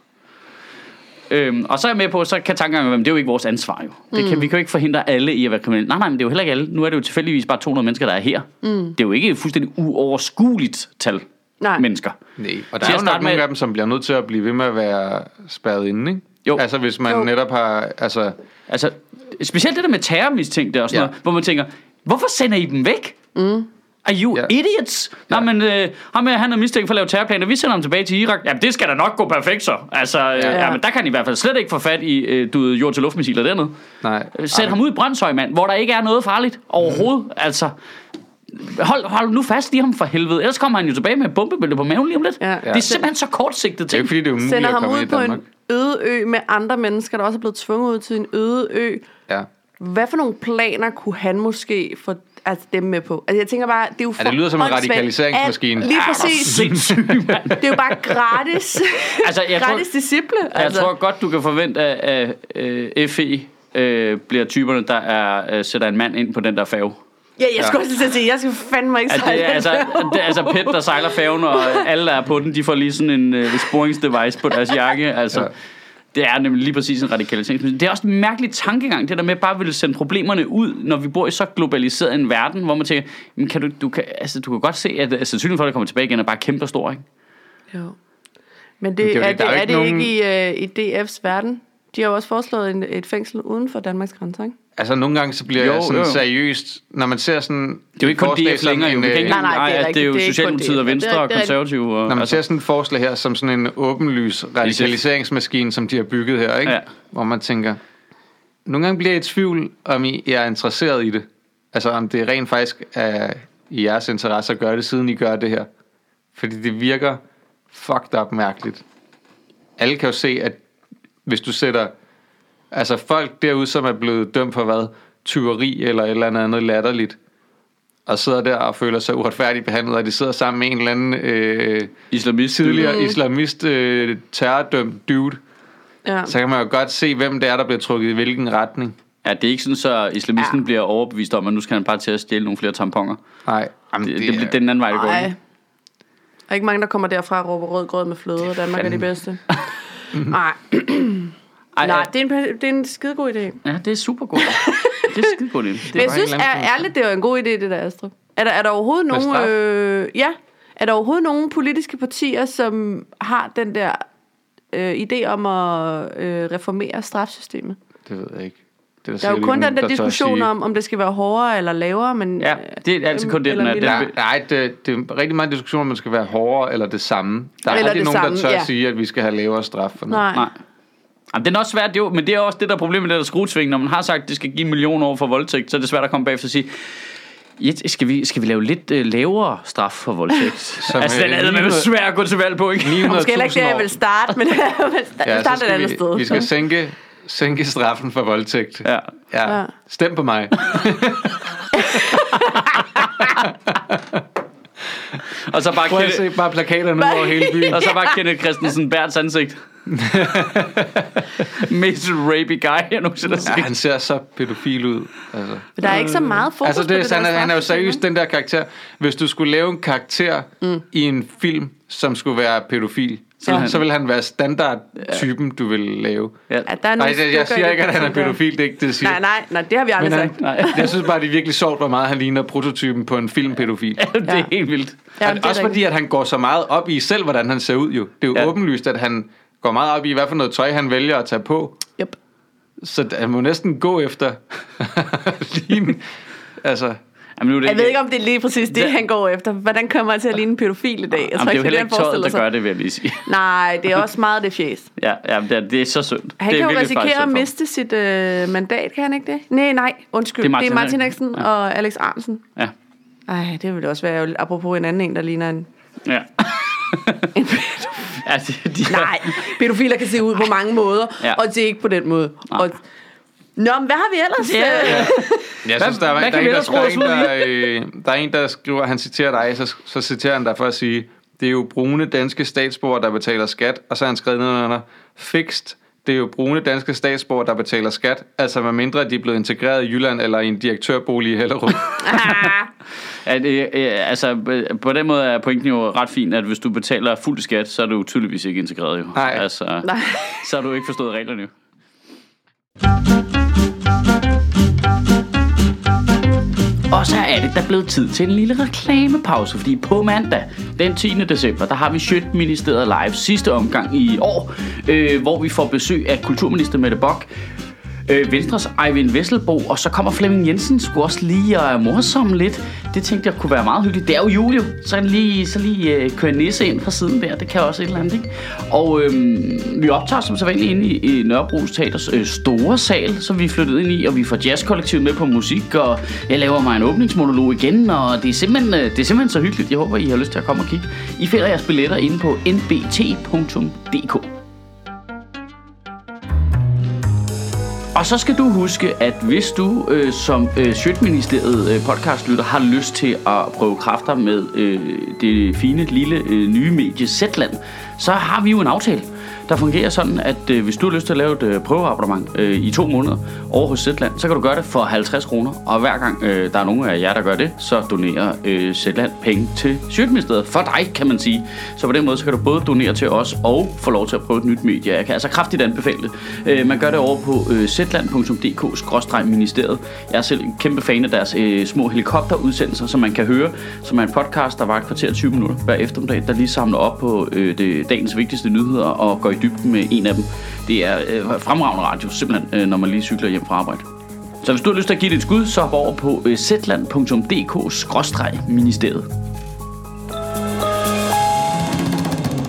Øhm, og så er jeg med på, så kan tankegangen være, det er jo ikke vores ansvar jo. Det kan, Vi kan jo ikke forhindre alle i at være kriminelle. Nej, nej, men det er jo heller ikke alle. Nu er det jo tilfældigvis bare 200 mennesker, der er her. Mm. Det er jo ikke et fuldstændig uoverskueligt tal Nej. mennesker. Nej, og der Til er jo nok nogle med- af dem, som bliver nødt til at blive ved med at være spærret inde, ikke? Jo. Altså hvis man Jo. netop har, altså, Altså, specielt det der med terrormistænkte og sådan ja. noget, hvor man tænker, hvorfor sender I dem væk? Mm. Are you Ja. ja. idiots? Nej, men øh, ham her, han er mistænkt for at lave terrorplaner. Vi sender ham tilbage til Irak. Jamen, det skal da nok gå perfekt så. Altså, ja. Ja. ja, men der kan han i hvert fald slet ikke få fat i øh, du ved, jord-til-luftmissiler dernede. nej. Sæt Ej, ham ud i Brøndshøj, mand, hvor der ikke er noget farligt overhovedet. Mm. Altså, hold, hold nu fast i ham for helvede. Ellers kommer han jo tilbage med et bombebælte på maven lige om lidt. Ja. Ja. Det er simpelthen så kortsigtet Det er ting. ikke fordi, det er umuligt Sender ham ud i på en øde ø med andre mennesker, der også er blevet tvunget ud til en øde ø. Ja. Hvad for nogle planer kunne han måske få altså dem med på? Altså jeg tænker bare, det er jo for Ja, det lyder som en radikaliseringsmaskine. at- Lige Ah, præcis. Det er jo bare gratis. Altså, jeg tror- gratis disciple. Jeg Altså. tror godt, du kan forvente, at uh, FE uh, bliver typerne, der er, uh, sætter en mand ind på den der færge. Ja, jeg skulle også lige til at sige, jeg skal fandme ikke At sejle det er, altså, det er altså Pet, der sejler færgen, og alle, der er på den, de får lige sådan en uh, sporingsdevice på deres jakke. Altså, Ja. Det er nemlig lige præcis en radikalisering. Men Det er også en mærkelig tankegang, det der med bare at ville sende problemerne ud, når vi bor i så globaliseret en verden, hvor man tænker, men kan du, du, kan, altså, du kan godt se, at altså, sandsynligheden for, at det kommer tilbage igen, er bare kæmpe stor, ikke? Jo. Men det, det er er, det, er er ikke det nogen- ikke i, uh, i DF's verden? De har jo også foreslået en, et fængsel uden for Danmarks grænser, ikke? Altså nogle gange så bliver Jo, jeg sådan jo. seriøst, når man ser sådan... Det er jo ikke kun DF længere, jo. Vi kan ikke, Nej, nej, det er nej, det er jo Det er Socialdemokratiet og Venstre Det er- og er- Konservative. Og, Når man altså, ser sådan et forslag her som sådan en åbenlys radikaliseringsmaskine, som de har bygget her, ikke? Ja. Hvor man tænker, nogle gange bliver jeg i tvivl, om I er interesseret i det. Altså om det rent faktisk er i jeres interesse at gøre det, siden I gør det her. Fordi det virker fucked up mærkeligt. Alle kan jo se, at hvis du sætter... Altså folk derude, som er blevet dømt for hvad? Tyveri eller et eller andet latterligt. Og sidder der og føler sig uretfærdigt behandlet, og de sidder sammen med en eller anden øh, islamist. tidligere Mm. islamist øh, terrordømt dude. Ja. Så kan man jo godt se, hvem det er, der bliver trukket i hvilken retning. Ja, det er ikke sådan, så islamisten Ja. bliver overbevist om, at nu skal han bare til at stjæle nogle flere tamponer. Nej, jamen, Det, det, det, det er den anden vej, det går. Nej. ikke? Der er ikke mange, der kommer derfra og råber rød grød med fløde, og Danmark er de Fanden. bedste. Nej, Ej, nej det, er en, det er en skidegod idé. Ja, det er super godt. det er skide godt. Men Det jeg er, bare synes er, ærligt, det er jo en god idé, det der, Astrid. Er der, er der overhovedet Med nogen... straf? Øh, ja, er der overhovedet nogen politiske partier, som har den der øh, idé om at øh, reformere strafsystemet? Det ved jeg ikke. Det er Der er jo kun den der diskussion om... om, om det skal være hårdere eller lavere, men... ja, det er altid kun det, den er. Den, Nej, det, det er rigtig meget diskussion, om man skal være hårdere eller det samme. Der er Eller aldrig det nogen, samme, der tør ja. at sige, at vi skal have lavere straf for noget. Nej. nej. Jamen, det er også svært, jo, men det er også det, der er problemet med det der skruetving. Når man har sagt, at det skal give en million år for voldtægt, så er det svært at komme bagefter og sige, Ja, skal, vi, skal vi lave lidt øh, lavere straf for voldtægt? Som, altså, den øh, er med 900 svært at gå til valg på, ikke? 900.000 Måske heller ikke det, jeg vil starte, men jeg vil Ja, starte et andet vi, sted. vi skal sænke, sænke straffen for voldtægt. Ja. Ja. Ja. Stem på mig. Og så bare Prøv at se bare plakaterne over hele byen. og så bare Kenneth Christensen Bærts ansigt. Mest rapey guy, jeg nogensinde har Ja, set. han ser så pædofil ud. Altså. Men der er ikke så meget fokus Altså på det, det han, der er, han er jo seriøst den der karakter. Hvis du skulle lave en karakter mm. i en film, som skulle være pædofil, så, Ja. ja. så vil han være standardtypen, du vil lave. Ja. Der er Nej, jeg, jeg siger det, ikke, at han er pædofil, det er ikke det, jeg siger. Nej, nej, nej, det har vi aldrig Men han, sagt. Nej. jeg synes bare, det er virkelig sjovt, hvor meget han ligner prototypen på en filmpædofil. det er Ja. helt vildt. Ja, Ja, det er også fordi, at han går så meget op i selv, hvordan han ser ud jo. Det er jo Ja. ja. åbenlyst, at han går meget op i, hvad for noget tøj han vælger at tage på. Yep. Så han må næsten gå efter ligne, altså, Jamen, nu er det Jeg ved ikke, om det er lige præcis det, han går efter. Hvordan kommer jeg til at ligne en pædofil i dag? Jeg Jamen, tror det er jo ikke, heller han ikke tøjet, der forestiller gør sig. det, vil jeg lige sige. Nej, det er også meget det fjes. Ja, ja det, er, det er så synd. Han det er kan jo risikere at miste sit øh, mandat, kan han ikke det? Nej, nej, undskyld. Det Det er Martin Henriksen. Eriksen Ja. og Alex Arnsen. synd for. Ej, det ville også være. Apropos en anden en, der ligner en... Ja. ja. en ja de, de, nej, pædofiler kan se ud på mange måder, Ja. og det er ikke på den måde. Og, Nå, men hvad har vi ellers? Ja, ja. Jeg synes, der, er, hvad der, er en, der, der, er en, der, øh, der er en, der skriver, han citerer dig, så, så citerer han dig for at sige, det er jo brune danske statsborgere, der betaler skat, og så har han skrevet ned under, fikst, det er jo brune danske statsborgere, der betaler skat, altså med mindre de er blevet integreret i Jylland eller i en direktørbolig i Hellerup. At, øh, øh, altså, øh, på den måde er pointen jo ret fin, at hvis du betaler fuld skat, så er du tydeligvis ikke integreret jo. Nej. Altså, Nej. så har du ikke forstået reglerne jo. Og så er det der blevet tid til en lille reklamepause, fordi på mandag, den 10. december, der har vi Sjøtministeriet live sidste omgang i år, øh, hvor vi får besøg af kulturminister Mette Bock, øh, Venstres Eivind Vesselbo, og så kommer Flemming Jensen skulle også lige og morsomme lidt. Det tænkte jeg kunne være meget hyggeligt. Det er jo jul så så lige, så lige øh, køre nisse ind fra siden der, det kan også et eller andet, ikke? Og øh, vi optager som sædvanligt inde i, i Nørrebro Teaters øh, store sal, som vi er flyttet ind i, og vi får jazzkollektivet med på musik, og jeg laver mig en åbningsmonolog igen, og det er simpelthen, øh, det er simpelthen så hyggeligt. Jeg håber, I har lyst til at komme og kigge. I finder jeres billetter inde på nbt.dk. Og så skal du huske, at hvis du øh, som øh, Sjøtministeriet øh, podcastlytter har lyst til at prøve kræfter med øh, det fine lille øh, nye medie Zetland, så har vi jo en aftale, der fungerer sådan, at øh, hvis du har lyst til at lave et øh, prøveabonnement øh, i to måneder over hos Zetland, så kan du gøre det for 50 kroner. Og hver gang øh, der er nogen af jer, der gør det, så donerer øh, Zetland penge til Sjøtministeriet. For dig, kan man sige. Så på den måde, så kan du både donere til os og få lov til at prøve et nyt medie. Jeg kan altså kraftigt anbefale det. Øh, man gør det over på øh, zetland.dk-ministeriet. Jeg er selv en kæmpe fan af deres øh, små helikopterudsendelser, som man kan høre, som er en podcast, der var et kvarter 20 minutter hver eftermiddag, der lige samler op på øh, det, dagens vigtigste nyheder og går i dybden med en af dem. Det er øh, fremragende radio, simpelthen, øh, når man lige cykler hjem fra arbejde. Så hvis du har lyst til at give det et skud, så hop over på øh, zetland.dk-ministeriet.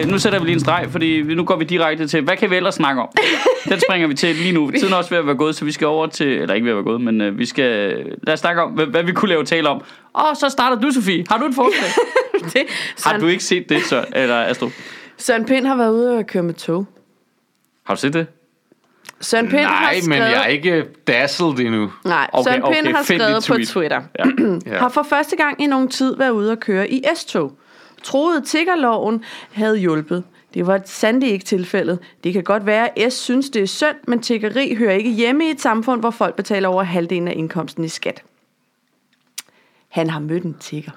Nu sætter vi lige en streg, fordi nu går vi direkte til, hvad kan vi ellers snakke om? Den springer vi til lige nu. Tiden er også ved at være gået, så vi skal over til, eller ikke ved at være gået, men øh, vi skal, lad os snakke om, hvad, hvad vi kunne lave tale om. Og så starter du, Sofie. Har du et forslag? det, Har du ikke set det, så, eller Astrid? Søren Pind har været ude og køre med tog. Har du set det? Søren Pind har Nej, skrevet... men jeg er ikke dazzled endnu. Nej, Okay, Søren Pind okay, har skrevet på. Twitter. Ja. Ja. Har for første gang i nogen tid været ude og køre i S-tog. Troede tiggerloven havde hjulpet. Det var sandelig ikke tilfældet. Det kan godt være, at S synes, det er synd, men tiggeri hører ikke hjemme i et samfund, hvor folk betaler over halvdelen af indkomsten i skat. Han har mødt en tigger.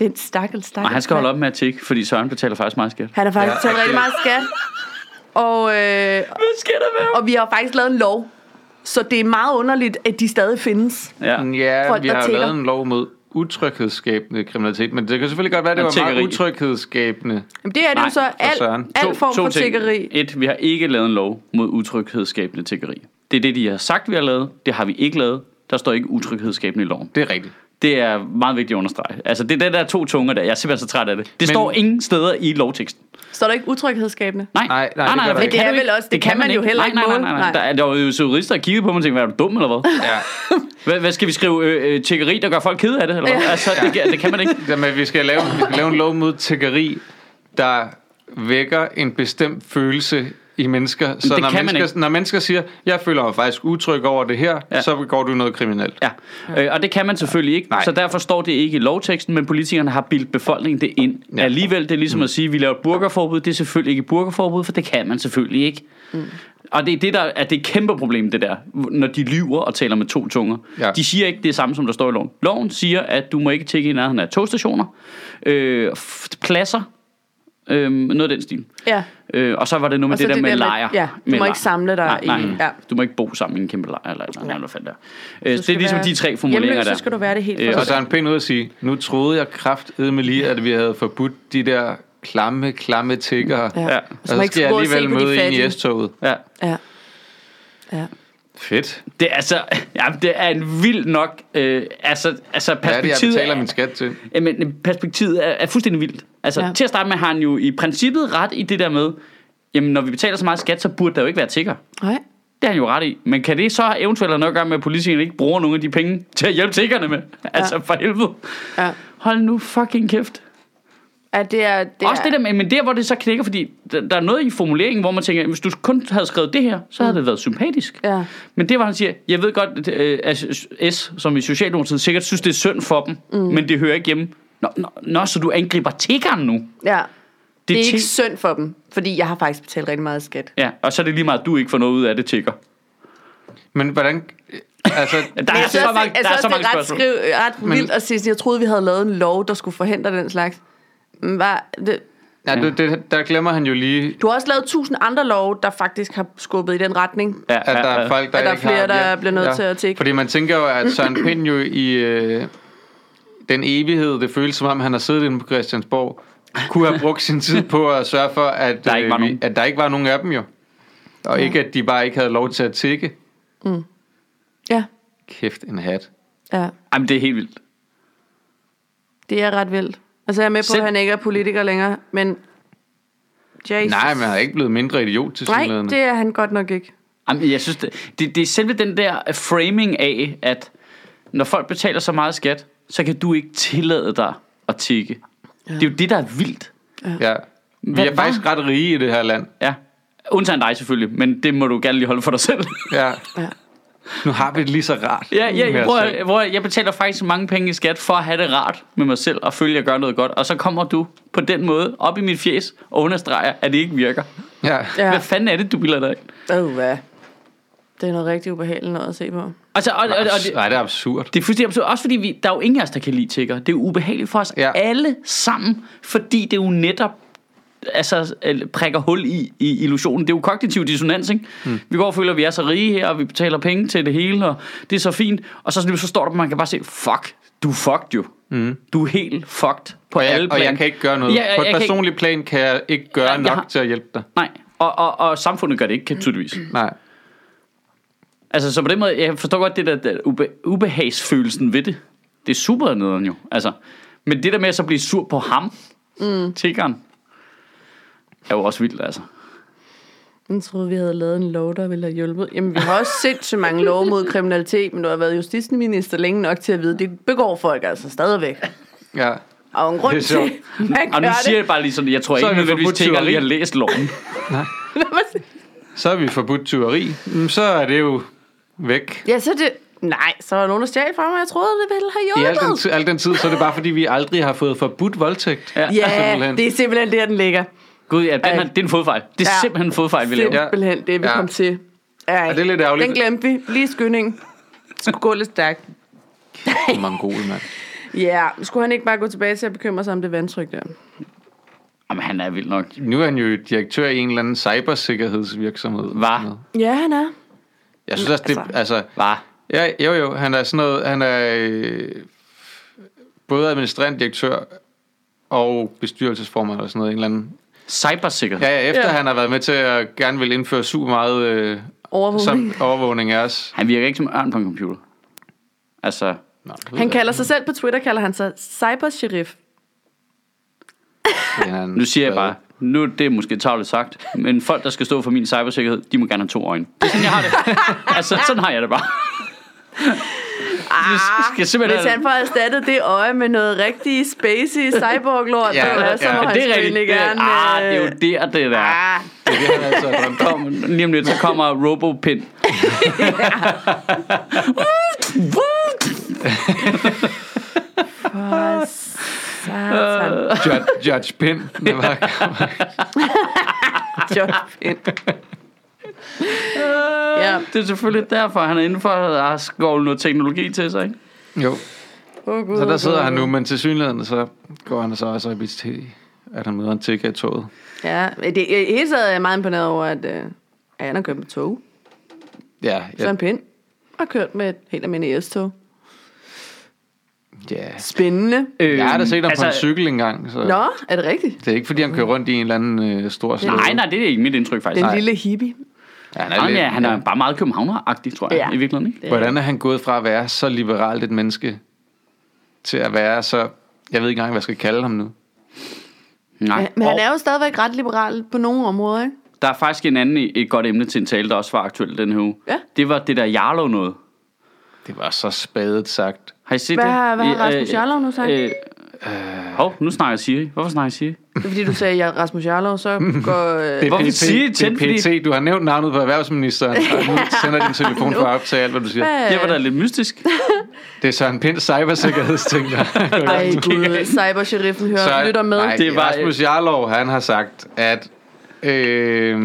Det er en stakkel, stakkel. Og han skal holde op med at tikke, fordi Søren betaler faktisk meget skat. Han har faktisk Ja, betalt rigtig meget skat. Og, øh, Hvad sker der med og vi har faktisk lavet en lov. Så det er meget underligt, at de stadig findes. Ja. Ja, Folk, vi har jo lavet en lov mod utryghedsskabende kriminalitet, men det kan selvfølgelig godt være, at det var meget tiggeri. utryghedsskabende. Jamen, det er det Nej, jo så al, Søren. al form for ting. tiggeri. Et, vi har ikke lavet en lov mod utryghedsskabende tiggeri. Det er det, de har sagt, vi har lavet. Det har vi ikke lavet. Der står ikke utryghedsskabende i loven. Det er rigtigt. Det er meget vigtigt at understrege. Altså, det er den der to tunger der. Jeg er simpelthen så træt af det. Det Men... står ingen steder i lovteksten. Står der ikke utryghedsskabende? Nej, Nej, nej, det gør der for ikke. Men det er vel også- det kan man jo heller ikke nej, nej, nej, nej. Nej. Der, er- der var jo jurister, der kiggede på mig og tænkte, er du dum eller hvad? Ja. Hvad, hvad skal vi skrive? Øh, tiggeri, der gør folk kede af det? Eller hvad? Ja. Altså, det, det kan man ikke. Jamen, vi skal lave, vi skal lave en lov mod tiggeri, der vækker en bestemt følelse i mennesker. Så det når kan man mennesker, ikke. når mennesker siger, jeg føler mig faktisk utryg over det her, Ja. så går du noget kriminelt. Ja, øh, og det kan man selvfølgelig ikke, Nej. så derfor står det ikke i lovteksten, men politikerne har bildt befolkningen det ind. Ja. Alligevel, det er ligesom at sige, at vi laver et burgerforbud, det er selvfølgelig ikke et burgerforbud, for det kan man selvfølgelig ikke. Mm. Og det er det, der er det er et kæmpe problem, det der, når de lyver og taler med to tunger. Ja. De siger ikke det samme, som der står i loven. Loven siger, at du må ikke tække i nærheden af togstationer, øh, pladser, øh, noget af den stil. Ja. Øh, og så var det noget med Og så det der det med der med- lejr. ja, du med må lejr. ikke samle dig nej, nej, i- ja. Du må ikke bo sammen i en kæmpe lejr, eller, eller, eller hvad fanden der. Øh, Du det er ligesom være de tre formuleringer hjemløs, der. så skal du være det helt Øh, Og så er han pænt ud at sige, nu troede jeg kraftedeme lige, at vi havde forbudt de der klamme, klamme tiggere. Ja. Ja. Og så skal jeg alligevel møde en i S-toget. Ja. Ja. Ja. Fedt. Det er altså, ja, det er en vild nok, øh, altså, altså Hvad er det, jeg perspektivet, betaler er, min skat til? jamen, perspektivet er, er fuldstændig vildt. Altså, Ja. ja. til at starte med har han jo i princippet ret i det der med, jamen, når vi betaler så meget skat, så burde der jo ikke være tigger. Nej. Det har han jo ret i. Men kan det så eventuelt have noget at gøre med, at politikerne ikke bruger nogle af de penge til at hjælpe tiggerne med? Altså, for helvede. Ja. Hold nu fucking kæft. Ja, det er... Det Det Også er, det der med, men der hvor det så knækker, fordi der, der er noget i formuleringen, hvor man tænker, hvis du kun havde skrevet det her, så havde det været sympatisk. Ja. Men det var han siger, jeg ved godt, øh, at S, som i Socialdemokratiet, sikkert synes, det er synd for dem, mm. men det hører ikke hjemme. Nå, nå, nå, så du angriber tiggeren nu? Ja. Det er ti- ikke synd for dem, fordi jeg har faktisk betalt rigtig meget skat. Ja, og så er det lige meget, at du ikke får noget ud af det, tigger. Men hvordan... Altså, Der er jeg så synes, mange, der er så mange det er ret, spørgsmål. skriv, ret Men- vildt at sige, jeg troede, vi havde lavet en lov, der skulle forhindre den slags. Hvad, det, ja, det, det, der glemmer han jo lige, du har også lavet tusind andre love, der faktisk har skubbet i den retning. Ja, at der er folk, der At der er flere, har... der bliver nødt til at tigge. Fordi man tænker jo, at Søren Pind jo i øh, den evighed, det føles som om, han har siddet inde på Christiansborg, kunne have brugt sin tid på at sørge for, at Der ikke var øh, vi- nogen. at der ikke var nogen af dem jo. Og ikke, at de bare ikke havde lov til at tikke. Ja, Kæft en hat. ja. Jamen, det er helt vildt. Det er ret vildt. Altså, jeg er med på, Selv- at han ikke er politiker længere, men... Jesus. Nej, men han er ikke blevet mindre idiot til Nej, det er han godt nok ikke. Jamen, jeg synes, det, det, det er selve den der framing af, at når folk betaler så meget skat, så kan du ikke tillade dig at tikke. Ja. Det er jo det, der er vildt. Ja. Vi Hvad- er faktisk ret rige i det her land. Ja. Undtagen dig selvfølgelig, men det må du gerne lige holde for dig selv. Ja. Ja. Nu har vi det lige så rart. ja, ja, jeg, prøver, selv. hvor jeg betaler faktisk mange penge i skat for at have det rart med mig selv og føle, at jeg gør noget godt. Og så kommer du på den måde op i mit fjes og understreger, at det ikke virker. Ja. Ja. Hvad fanden er det, du bilder dig ind? Oh, hvad? Det er noget rigtig ubehageligt noget at se på. Altså, og, og, og, det, Nej, det er absurd. Det er fuldstændig absurd. Også fordi vi, der er jo ingen af os, der kan lide tigger. Det er jo ubehageligt for os ja. alle sammen, fordi det jo netop altså, øh, prikker hul i, i illusionen. Det er jo kognitiv dissonans, ikke? Mm. Vi går og føler, at vi er så rige her, og vi betaler penge til det hele, og det er så fint. Og så, så står der, man kan bare se, fuck, du er fucked jo. Mm. Du er helt fucked på Og alle jeg, og jeg kan ikke gøre noget. Ja, jeg- På et jeg personligt plan kan jeg ikke gøre Ja, jeg nok har- til at hjælpe dig. Nej, og, og, og samfundet gør det ikke, tydeligvis. Nej. Altså, så på den måde, jeg forstår godt det der, der ube, ubehagsfølelsen ved det. Det er super nederen jo. Altså, men det der med at så blive sur på ham, mm. tiggeren, er jo også vildt, altså. Jeg troede, vi havde lavet en lov, der ville have hjulpet. Jamen, vi har også sindssygt mange love mod kriminalitet, men du har været justitsminister længe nok til at vide, det begår folk altså stadigvæk. Ja. Og en grund Det er til, man Og nu gør siger jeg bare lige sådan, jeg tror Så ikke vi nødvendigvis tiggeren lige tyveri. har læst loven. det. Så har vi forbudt tyveri. Mm, Så er det jo væk. ja, så er det... Nej, så var nogen, der stjal fra mig. Jeg troede, det ville I have al den, hjulpet. ti- al den tid, så er det bare fordi, vi aldrig har fået forbudt voldtægt. Ja. Ja, Simpelthen. det er simpelthen der, den ligger. Gud, ja, den her, det er en fodfejl. Det er Ja. simpelthen en fodfejl, vi laver. Ja. Simpelthen det, vi Ja. kom til. Ej, det er lidt ærgerligt. Den glemte vi. Lige skynding. Det skulle gå lidt stærkt. Mongol, mand. Ja, skulle han ikke bare gå tilbage til at bekymre sig om det vandtryk der? Jamen, han er vild nok. Nu er han jo direktør i en eller anden cybersikkerhedsvirksomhed. Noget. Ja, han er. Jeg synes også, det... Altså- Altså, Hvad? ja, jo, jo, han er sådan noget... Han er øh, både administrerende direktør og bestyrelsesformand eller sådan noget. En eller anden. Cybersikkerhed. Ja, ja, efter Ja. han har været med til at gerne vil indføre super meget øh, Overvågning. som overvågning af os. Han virker ikke som ørn på en computer. Altså, Nå, Han kalder sig selv på Twitter, kalder han sig cybersheriff. Er nu siger jeg bare, nu det er måske tavligt sagt, men folk, der skal stå for min cybersikkerhed, de må gerne have to øjne. Det er sådan, jeg har det. altså, sådan har jeg det bare. Ah, skal simpelthen hvis han får erstattet det øje med noget rigtig spacey cyborg-lort, Ja, ja, så ja, må det han det er rigtigt. er, gerne... ah, det er jo øh, der, det der. Ah, Det er det, han altid har drømt om. Lige om lidt, så kommer RoboPin. for satan. Judge, Judge Pind. Det var, Pind. ja. Det er selvfølgelig derfor, han er inden for at skovle noget teknologi til sig. Ikke? jo, Oh, God, så der sidder han nu, men til synligheden, så går han så også op i til, at han møder en tigger i toget. Ja, det, i hele taget er jeg meget imponeret over, at øh, han har kørt med tog. Ja, Ja. en pind. Og kørt med et helt almindeligt S-tog. ja. Spændende. Øh, Jeg har da set ham altså, på en cykel engang, så Nå, er det rigtigt? det er ikke fordi, han kører rundt i en eller anden øh, stor Nej, nej, det er ikke mit indtryk faktisk. Den Nej. lille hippie. Ja, han Han er, lidt- ja, han er ja. bare meget københavner-agtig, tror jeg, Ja. i virkeligheden. Ikke? Hvordan er han gået fra at være så liberalt et menneske, til at være så... Jeg ved ikke engang, hvad jeg skal kalde ham nu. Nej. Men han er jo stadigvæk ret liberal på nogle områder, ikke? Der er faktisk en anden, et godt emne til en tale, der også var aktuelt den her uge. Ja. Det var det der Jarlov noget. Det var så spadet sagt. Har I set Hvad det? har- hvad har Øh, Rasmus øh, Jarlov nu sagt? Øh, hov, nu snakker Siri. Hvorfor snakker Siri? Det er fordi, du sagde ja, Rasmus Jarlov, så går... Øh, Det er PT, siger I det fordi- er PT. Du har nævnt navnet på erhvervsministeren, og nu sender din telefon for at optage alt, hvad du siger. hvad- Det var da lidt mystisk. Det er Søren Pinds cybersikkerhedsting, der Ej gud, cybersheriffen hører, så, lytter med. Nej, Det det var- Rasmus Jarlov, han har sagt, at øh,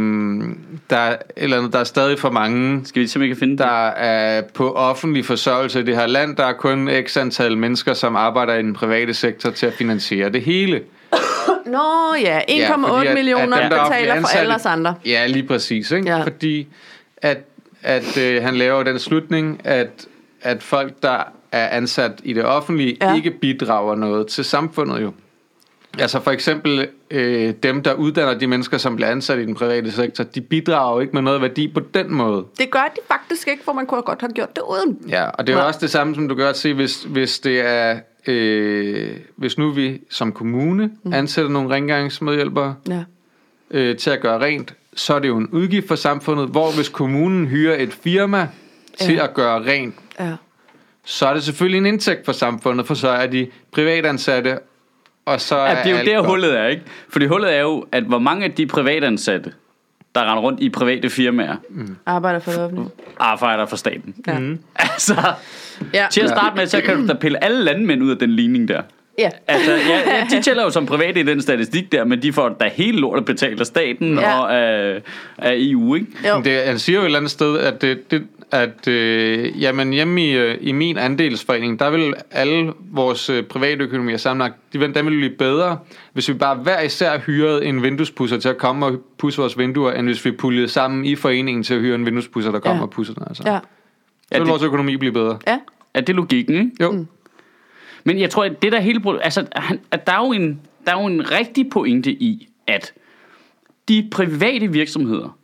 der, er eller andet, der er stadig for mange, Skal vi se, om jeg kan finde det? der er på offentlig forsørgelse i det her land. Der er kun x antal mennesker, som arbejder i den private sektor til at finansiere det hele. Nå ja, 1,8 Ja, fordi at- millioner at dem, der er betaler for alle os andre. Ja, lige præcis. Ikke? Ja. Fordi at, at øh, han laver den slutning, at, at folk, der er ansat i det offentlige, Ja. ja. ikke bidrager noget til samfundet jo. Altså for eksempel øh, dem, der uddanner de mennesker, som bliver ansat i den private sektor, de bidrager jo ikke med noget værdi på den måde. Det gør de faktisk ikke, for man kunne godt have gjort det uden. Ja, og det er jo Nej. også det samme, som du gør at se, hvis, hvis det er... Øh, hvis nu vi som kommune Mm. ansætter nogle rengøringsmedhjælpere, Ja. øh, til at gøre rent, så er det jo en udgift for samfundet, hvor hvis kommunen hyrer et firma til Ja. at gøre rent, ja. så er det selvfølgelig en indtægt for samfundet, for så er de privatansatte, og så er Ja, det er jo alt der godt. hullet er, ikke? Fordi hullet er jo, at hvor mange af de privatansatte, der render rundt i private firmaer, Arbejder for det offentlige. arbejder for staten. Ja. Altså, Ja. til at starte med, så kan du da pille alle landmænd ud af den ligning der. ja. Altså, ja, ja, de tæller jo som private i den statistik der, men de får da helt lortet betalt af staten Ja. og af, af EU, ikke? Jo. Det, han siger jo et eller andet sted, at, det, det, at øh, jamen hjemme i, øh, i min andelsforening, der vil alle vores øh, privatøkonomier sammenlagt, de vil, den vil blive bedre, hvis vi bare hver især hyrede en vinduespusser til at komme og pusse vores vinduer, end hvis vi puljede sammen i foreningen til at hyre en vinduespusser, der kommer Ja. og pusser den. Altså. Ja. Så vil det- vores økonomi blive bedre. Ja. Er det logikken, ikke? Jo. Mm. Men jeg tror, at det der hele... Altså, han- at der er, jo en, der er jo en rigtig pointe i, at de private virksomheder,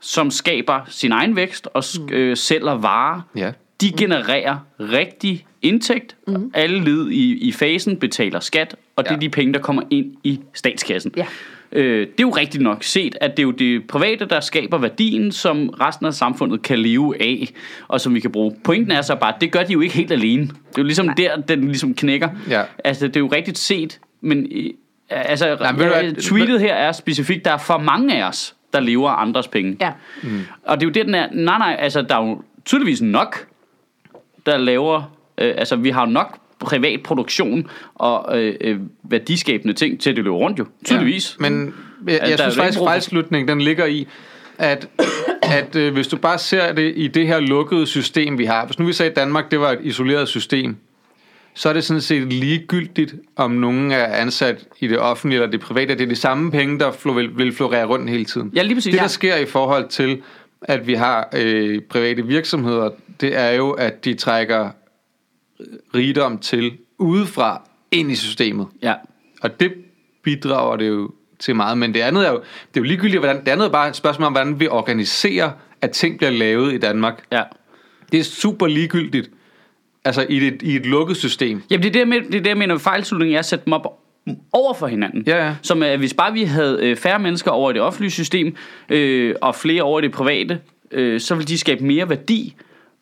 som skaber sin egen vækst og sk- øh, sælger varer, Ja. de genererer rigtig indtægt. Mm. Alle led i, i fasen betaler skat, og det er Ja. de penge, der kommer ind i statskassen. Ja. Øh, det er jo rigtigt nok set, at det er jo det private, der skaber værdien, som resten af samfundet kan leve af, og som vi kan bruge. Pointen er så bare, at det gør de jo ikke helt alene. Det er jo ligesom der, den ligesom knækker. Ja. Altså, det er jo rigtigt set, men øh, altså, Nej, men hvad, øh, tweetet her er specifikt, der er for mange af os, der lever af andres penge. Ja. Og det er jo det, den er. Nej, nej, altså, der er jo tydeligvis nok, der laver... Øh, altså, vi har jo nok privat produktion og øh, øh, værdiskabende ting til, at det løber rundt jo. Tydeligvis. Ja, men jeg, Altså, jeg der er synes faktisk, for- fejlslutningen den ligger i, at, at øh, hvis du bare ser det i det her lukkede system, vi har. Hvis nu vi sagde, at Danmark det var et isoleret system, så er det sådan set ligegyldigt, om nogen er ansat i det offentlige eller det private. Det er de samme penge, der vil, vil florere rundt hele tiden. Ja, lige præcis. Det, der Ja. sker i forhold til, at vi har øh, private virksomheder, det er jo, at de trækker rigdom til udefra ind i systemet. Ja. Og det bidrager det jo til meget. Men det andet er jo, det er jo ligegyldigt, hvordan, det andet er bare et spørgsmål om, hvordan vi organiserer, at ting bliver lavet i Danmark. ja. Det er super ligegyldigt. Altså i et, i et lukket system. Jamen, det er det, jeg mener, det er det, jeg mener med fejlslutningen, er at sætte dem op over for hinanden. Ja, ja. Som øh, hvis bare vi havde øh, færre mennesker over i det offentlige system, øh, og flere over i det private, øh, så ville de skabe mere værdi,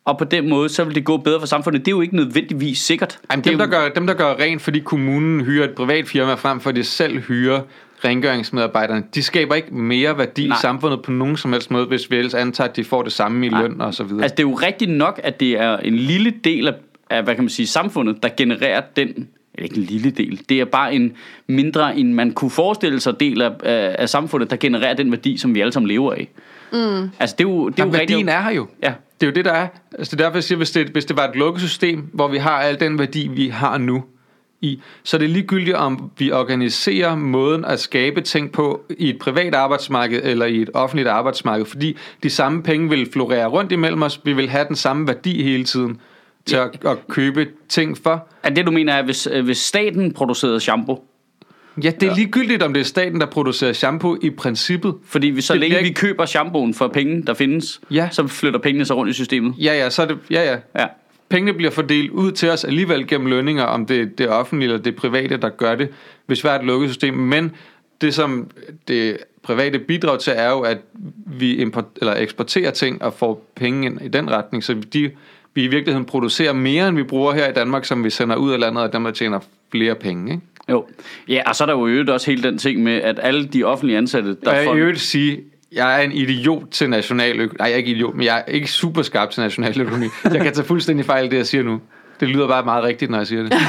og på den måde, så vil det gå bedre for samfundet. Det er jo ikke nødvendigvis sikkert. Jamen, dem, der jo, gør, dem, der gør rent, fordi kommunen hyrer et privat firma frem for, at de selv hyrer rengøringsmedarbejderne, de skaber ikke mere værdi Nej. i samfundet på nogen som helst måde, hvis vi ellers antager, at de får det samme i løn og så videre. Altså, det er jo rigtigt nok, at det er en lille del af, af hvad kan man sige, samfundet, der genererer den eller ikke en lille del, det er bare en mindre, end man kunne forestille sig del af, af, af samfundet, der genererer den værdi, som vi alle sammen lever af. Mm. Altså, det er jo, det er jo værdien rigtigt. er her jo. Ja. Det er jo det, der er. Altså, det er derfor, jeg siger, hvis det, hvis det var et lukket system, hvor vi har al den værdi, vi har nu, i, så er det ligegyldigt, om vi organiserer måden at skabe ting på i et privat arbejdsmarked eller i et offentligt arbejdsmarked, fordi de samme penge vil florere rundt imellem os. Vi vil have den samme værdi hele tiden til at, at købe ting for. At det, du mener, er, hvis, øh, hvis staten producerede shampoo, Ja, det er ligegyldigt, om det er staten, der producerer shampoo i princippet. Fordi vi, så Det længe bliver vi ikke- køber shampooen for penge, der findes, Ja. så flytter pengene sig rundt i systemet. Ja, ja, så er det, ja, ja. Ja. Pengene bliver fordelt ud til os alligevel gennem lønninger, om det er det offentlige eller det private, der gør det, hvis vi har et lukket system. Men det, som det private bidrag til, er jo, at vi import, eller eksporterer ting og får penge ind i den retning. Så de, vi i virkeligheden producerer mere, end vi bruger her i Danmark, som vi sender ud af landet, og dem, der tjener flere penge. Ikke? Jo. Ja, og så er der jo øvrigt også hele den ting med, at alle de offentlige ansatte, der Og jeg får... øvrigt sige, jeg er en idiot til nationaløkonomi. Nej, jeg er ikke idiot, men jeg er ikke super skarp til nationaløkonomi. Jeg kan tage fuldstændig fejl det, jeg siger nu. Det lyder bare meget rigtigt, når jeg siger det.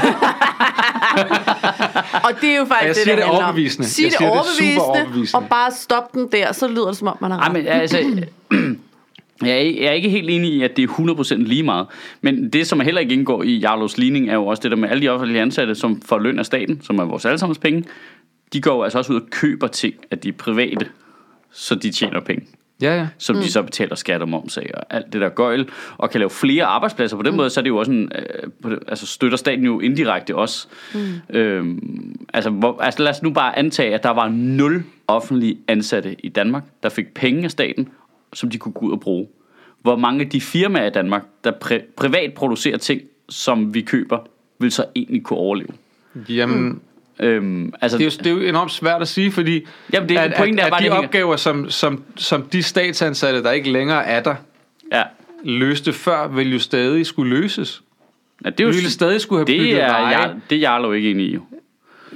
Og det er jo faktisk Jeg det, siger det det om. overbevisende. Sig Jeg det siger det overbevisende, super overbevisende. og bare stop den der, så lyder det som om, man har Ej, ret. men altså... Jeg er, ikke- jeg er ikke helt enig i, at det er 100% lige meget. Men det, som heller ikke indgår i Jarlos ligning, er jo også det der med alle de offentlige ansatte, som får løn af staten, som er vores allesammens penge. De går jo altså også ud og køber ting af de private, så de tjener penge. Ja, ja. som mm. de så betaler skat og moms af, og alt det der gøjl, og kan lave flere arbejdspladser. På den mm. måde, så er det jo også en, øh, på det, altså støtter staten jo indirekte også. Mm. Øhm, altså, hvor, altså lad os nu bare antage, at der var nul offentlige ansatte i Danmark, der fik penge af staten, som de kunne gå ud og bruge. Hvor mange af de firmaer i Danmark, der pri- privat producerer ting, som vi køber, vil så egentlig kunne overleve? Jamen, Øhm, altså, det, er jo, det er jo enormt svært at sige, fordi Jamen, det- at, pointen er at, bare, at de det opgaver, som, som, som de statsansatte, der ikke længere er der, ja. løste før, vil jo stadig skulle løses. ja, det er jo Vi ville stadig skulle have bygget det er, veje. jeg, det er Jarlo ikke enig i. jo.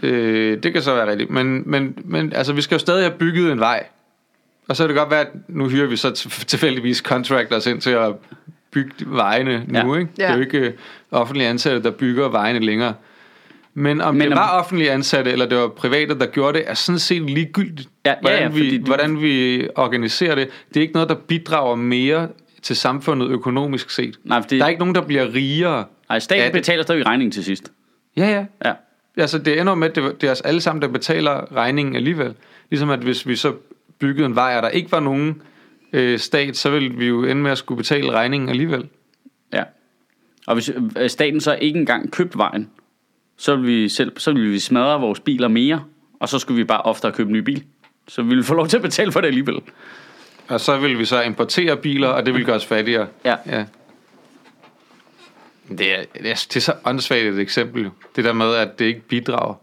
Øh, det kan så være rigtigt. Men, men, men altså, vi skal jo stadig have bygget en vej. Og så kan det godt være, at nu hyrer vi så til- tilfældigvis contractors ind til at bygge vejene nu. Ja. Ikke? Det er jo Ja. ikke øh, offentlige ansatte, der bygger vejene længere. Men om Men det om- var offentlige ansatte, eller det var private, der gjorde det, er sådan set ligegyldigt, Ja, ja, hvordan, ja, fordi vi, du- hvordan vi organiserer det. Det er ikke noget, der bidrager mere til samfundet økonomisk set. Nej, for det- Der er ikke nogen, der bliver rigere. Nej, staten Ja, betaler stadig regningen til sidst. Ja, ja. Ja. Altså, det ender med, at det, det er os alle sammen, der betaler regningen alligevel. Ligesom at hvis vi så byggede en vej, og der ikke var nogen øh, stat, så ville vi jo ende med at skulle betale regningen alligevel. ja. Og hvis øh, staten så ikke engang købte vejen, så ville vi, selv, så ville vi smadre vores biler mere, og så skulle vi bare oftere købe en ny bil. Så vi ville få lov til at betale for det alligevel. Og så vil vi så importere biler, og det vil gøre os fattigere. Ja. ja. Det er, det, er, det er så åndssvagt et eksempel. Det der med, at det ikke bidrager.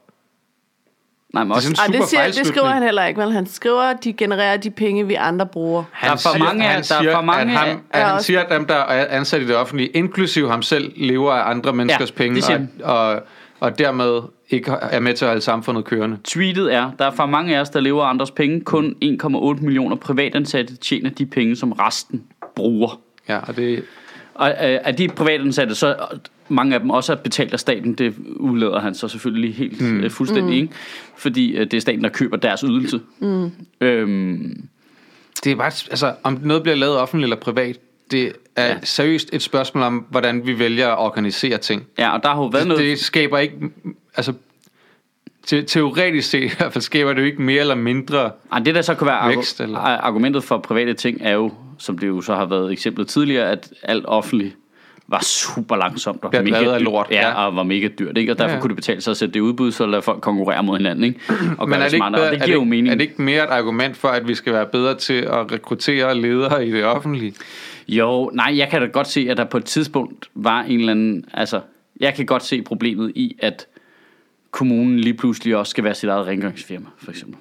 Nej, men Det er også, sådan- Ej, det, super siger, det skriver han heller ikke, vel? Han skriver, at de genererer de penge, vi andre bruger. Der er for mange af- han der er siger, for mange at, ham, at er han også- siger, at dem, der er ansat i det offentlige, inklusive ham selv, lever af andre menneskers Ja, penge, det siger og, og, og dermed ikke er med til at holde samfundet kørende. tweetet er, der er for mange af os, der lever af andres penge. Kun 1,8 millioner privatansatte tjener de penge, som resten bruger. Ja, og det, Og øh, af de privatansatte, så mange af dem også er betalt af staten. Det udlader han så selvfølgelig helt mm. øh, fuldstændig, mm. ikke? Fordi øh, det er staten, der køber deres ydelse. Mm. Øhm, det er bare, altså, om noget bliver lavet offentligt eller privat, det er ja. seriøst et spørgsmål om, hvordan vi vælger at organisere ting. ja, og der har jo været Det, noget... det skaber ikke, altså, te, teoretisk set i hvert fald skaber det jo ikke mere eller mindre. Ej, det der så kan være Vækst, argu- eller? argumentet for private ting, er jo, som det jo så har været eksemplet tidligere, at alt offentligt var super langsomt og Det er mega dyrt. lort, ja, ja. og var mega dyrt, ikke? Og derfor Ja. kunne det betale sig at sætte det udbud, så lade folk konkurrere mod hinanden, ikke? Og Men er det ikke, smartere, og bedre, det er, giver det, jo mening. er det ikke mere et argument for, at vi skal være bedre til at rekruttere ledere i det offentlige? Jo, nej, jeg kan da godt se, at der på et tidspunkt var en eller anden... Altså, jeg kan godt se problemet i, at kommunen lige pludselig også skal være sit eget rengøringsfirma, for eksempel.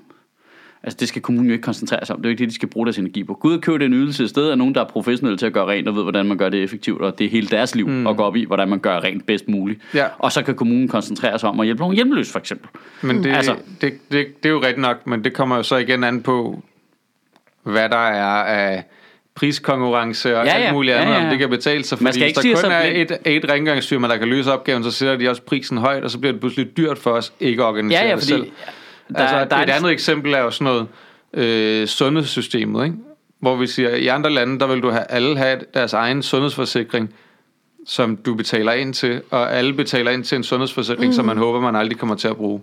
Altså, det skal kommunen jo ikke koncentrere sig om. Det er jo ikke det, de skal bruge deres energi på. Gud købe den ydelse et sted af nogen, der er professionelle til at gøre rent og ved, hvordan man gør det effektivt, og det er hele deres liv mm. at gå op i, hvordan man gør rent bedst muligt. Ja. Og så kan kommunen koncentrere sig om at hjælpe nogle hjemløse, for eksempel. Men det, Altså- det, det, det er jo rigtigt nok, men det kommer jo så igen an på, hvad der er af priskonkurrence og Ja, ja, alt muligt andet, Ja, ja. om det kan betale sig. Man Fordi skal hvis der kun er et, et rengøringsfirma, der kan løse opgaven, så sætter de også prisen højt, og så bliver det pludselig dyrt for os ikke at organisere Ja, ja, fordi selv. der, altså, der er et andet eksempel er jo sådan noget øh, sundhedssystemet, ikke? hvor vi siger, at i andre lande, der vil du have alle have deres egen sundhedsforsikring, som du betaler ind til, og alle betaler ind til en sundhedsforsikring, mm. som man håber, man aldrig kommer til at bruge.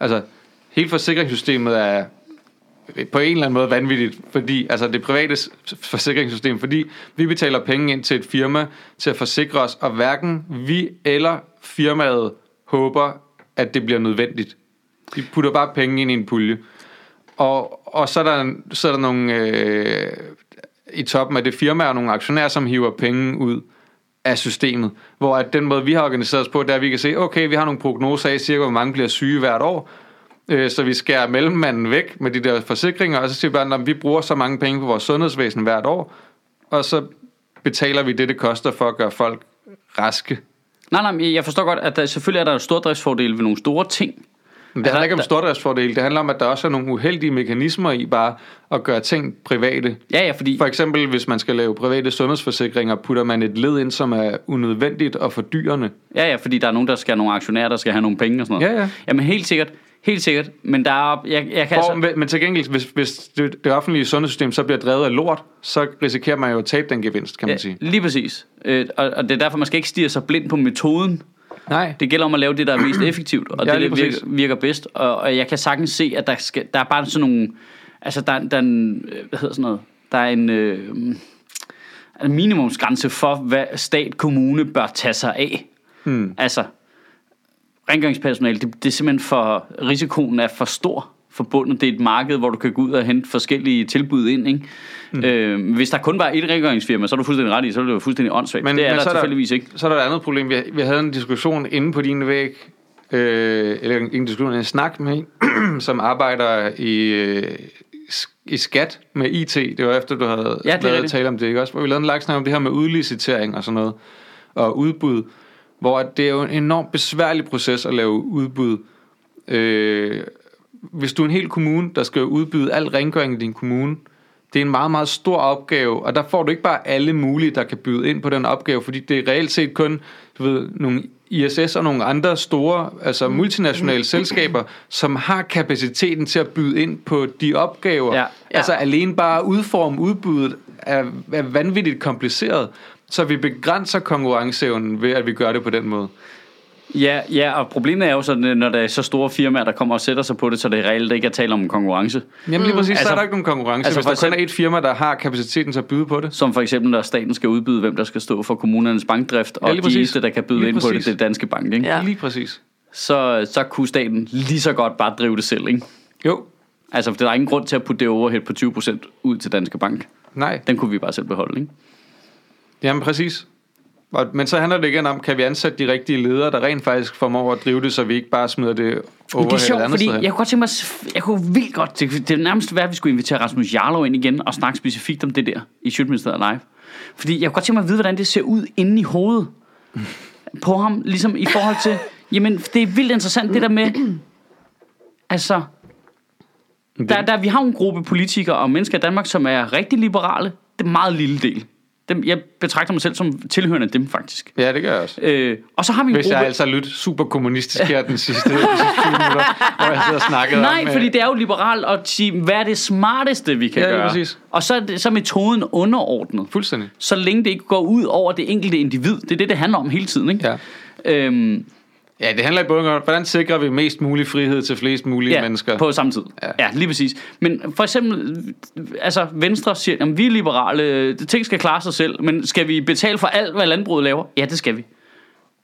Altså, hele forsikringssystemet er på en eller anden måde vanvittigt, fordi, altså det private forsikringssystem, fordi vi betaler penge ind til et firma til at forsikre os, og hverken vi eller firmaet håber, at det bliver nødvendigt. De putter bare penge ind i en pulje. Og, og så er der, så er der nogle øh, i toppen af det firma og nogle aktionærer, som hiver penge ud af systemet. Hvor at den måde, vi har organiseret os på, det er, at vi kan se, okay, vi har nogle prognoser af cirka, hvor mange bliver syge hvert år. Øh, så vi skærer mellemmanden væk med de der forsikringer, og så siger vi bare, at vi bruger så mange penge på vores sundhedsvæsen hvert år, og så betaler vi det, det koster for at gøre folk raske. Nej, nej, jeg forstår godt, at der, selvfølgelig er der en stor driftsfordel ved nogle store ting. Men det handler ikke om stordriftsfordel, det handler om, at der også er nogle uheldige mekanismer i bare at gøre ting private. Ja, ja, fordi... For eksempel, hvis man skal lave private sundhedsforsikringer, putter man et led ind, som er unødvendigt og fordyrende. Ja, ja, fordi der er nogen, der skal have nogle aktionærer, der skal have nogle penge og sådan noget. Ja, ja. Jamen helt sikkert, helt sikkert. Men der er, jeg, jeg kan For, altså... Men til gengæld, hvis, hvis det, det offentlige sundhedssystem så bliver drevet af lort, så risikerer man jo at tabe den gevinst, kan man sige. Ja, lige præcis. Øh, og, og det er derfor, man skal ikke stige sig blind på metoden. Nej. Det gælder om at lave det, der er mest effektivt, og Ja, det, der virker, virker bedst. Og, og jeg kan sagtens se, at der, skal, der er bare sådan nogle... Altså, der, der er en... øh, Hvad hedder sådan noget? Der er en... Øh, en minimumsgrænse for, hvad stat, kommune bør tage sig af. Hmm. Altså, rengøringspersonale, det, det er simpelthen for... Risikoen er for stor forbundet. Det er et marked, hvor du kan gå ud og hente forskellige tilbud ind, ikke? Mm. Øh, hvis der kun var et rengøringsfirma, så er du fuldstændig ret i, så er det jo fuldstændig åndssvagt. Men, det er men der så tilfældigvis ikke. Så er der et andet problem. Vi, vi havde en diskussion inde på din væg, øh, eller en, en diskussion, en snak med en, som arbejder i, øh, i skat med IT. Det var efter, du havde Ja, lavet tale om det, ikke også? Hvor vi lavede en lang snak om det her med udlicitering og sådan noget, og udbud, hvor det er jo en enormt besværlig proces at lave udbud. Øh, hvis du er en hel kommune, der skal udbyde al rengøring i din kommune, det er en meget, meget stor opgave, og der får du ikke bare alle mulige, der kan byde ind på den opgave, fordi det er reelt set kun du ved, nogle ISS og nogle andre store, altså multinationale selskaber, som har kapaciteten til at byde ind på de opgaver. Ja, ja. Altså alene bare at udforme udbuddet er, er vanvittigt kompliceret, så vi begrænser konkurrenceevnen ved, at vi gør det på den måde. Ja, ja, og problemet er jo sådan, når der er så store firmaer, der kommer og sætter sig på det, så det reelt ikke er tale om konkurrence. Jamen lige præcis, mm, så Altså- er der ikke nogen konkurrence, altså hvis for der kun er eksempel- et firma, der har kapaciteten til at byde på det. Som for eksempel, når staten skal udbyde, hvem der skal stå for kommunernes bankdrift, Ja, og lige de præcis. eneste, der kan byde Lige ind på det, præcis. det er Danske Bank, ikke? Ja. Lige præcis. Så, så kunne staten lige så godt bare drive det selv, ikke? Jo, Altså, for der er ingen grund til at putte det overhead på 20% ud til Danske Bank. nej. Den kunne vi bare selv beholde, ikke? Jamen præcis. Men så handler det igen om, kan vi ansætte de rigtige ledere, der rent faktisk formår at drive det, så vi ikke bare smider det over det er sjovt, fordi jeg kunne godt tænke mig, jeg kunne vildt godt, det, det nærmest være, at vi skulle invitere Rasmus Jarlov ind igen og snakke specifikt om det der i Sjøtministeriet Live. Fordi jeg kunne godt tænke mig at vide, hvordan det ser ud inde i hovedet på ham, ligesom i forhold til, jamen det er vildt interessant det der med, altså, der, der, vi har en gruppe politikere og mennesker i Danmark, som er rigtig liberale. Det er en meget lille del. Dem, jeg betragter mig selv som tilhørende af dem, faktisk. Ja, det gør jeg også. Øh, og så har vi en Hvis gruppe... jeg altså lyttet super kommunistisk her den sidste, de sidste 20 minutter, hvor jeg sidder og snakker Nej, om... øh, fordi det er jo liberalt at sige, hvad er det smarteste, vi kan Ja, gøre? præcis. Og så er, det, så er metoden underordnet. Fuldstændig. Så længe det ikke går ud over det enkelte individ. Det er det, det handler om hele tiden. Ikke? Ja. Øhm, Ja, det handler i bund grund, hvordan sikrer vi mest mulig frihed til flest mulige ja, mennesker? på samme tid. Ja. Ja. lige præcis. Men for eksempel, altså Venstre siger, at vi er liberale, ting skal klare sig selv, men skal vi betale for alt, hvad landbruget laver? Ja, det skal vi.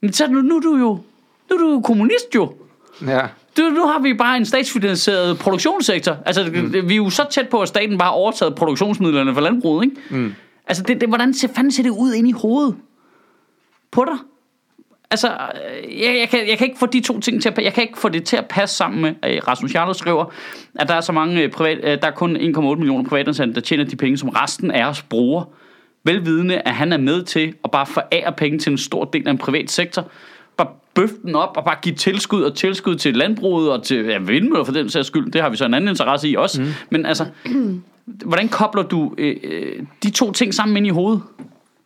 Men så nu, nu er du jo, nu er du jo kommunist jo. Ja. Du, nu har vi bare en statsfinansieret produktionssektor. Altså, mm. vi er jo så tæt på, at staten bare har overtaget produktionsmidlerne for landbruget, ikke? Mm. Altså, det, det, hvordan ser, fanden ser det ud inde i hovedet på dig? Altså, øh, jeg, jeg, kan, jeg kan ikke få de to ting til at Jeg kan ikke få det til at passe sammen med, at Rasmus Jarlov skriver, at der er så mange øh, privat, øh, der er kun 1,8 millioner privatansatte, der tjener de penge, som resten af os bruger. Velvidende, at han er med til at bare forære penge til en stor del af en privat sektor. Bare bøfte den op og bare give tilskud og tilskud til landbruget og til ja, vindmøller for den sags skyld. Det har vi så en anden interesse i også. Mm. Men altså, hvordan kobler du øh, øh, de to ting sammen ind i hovedet?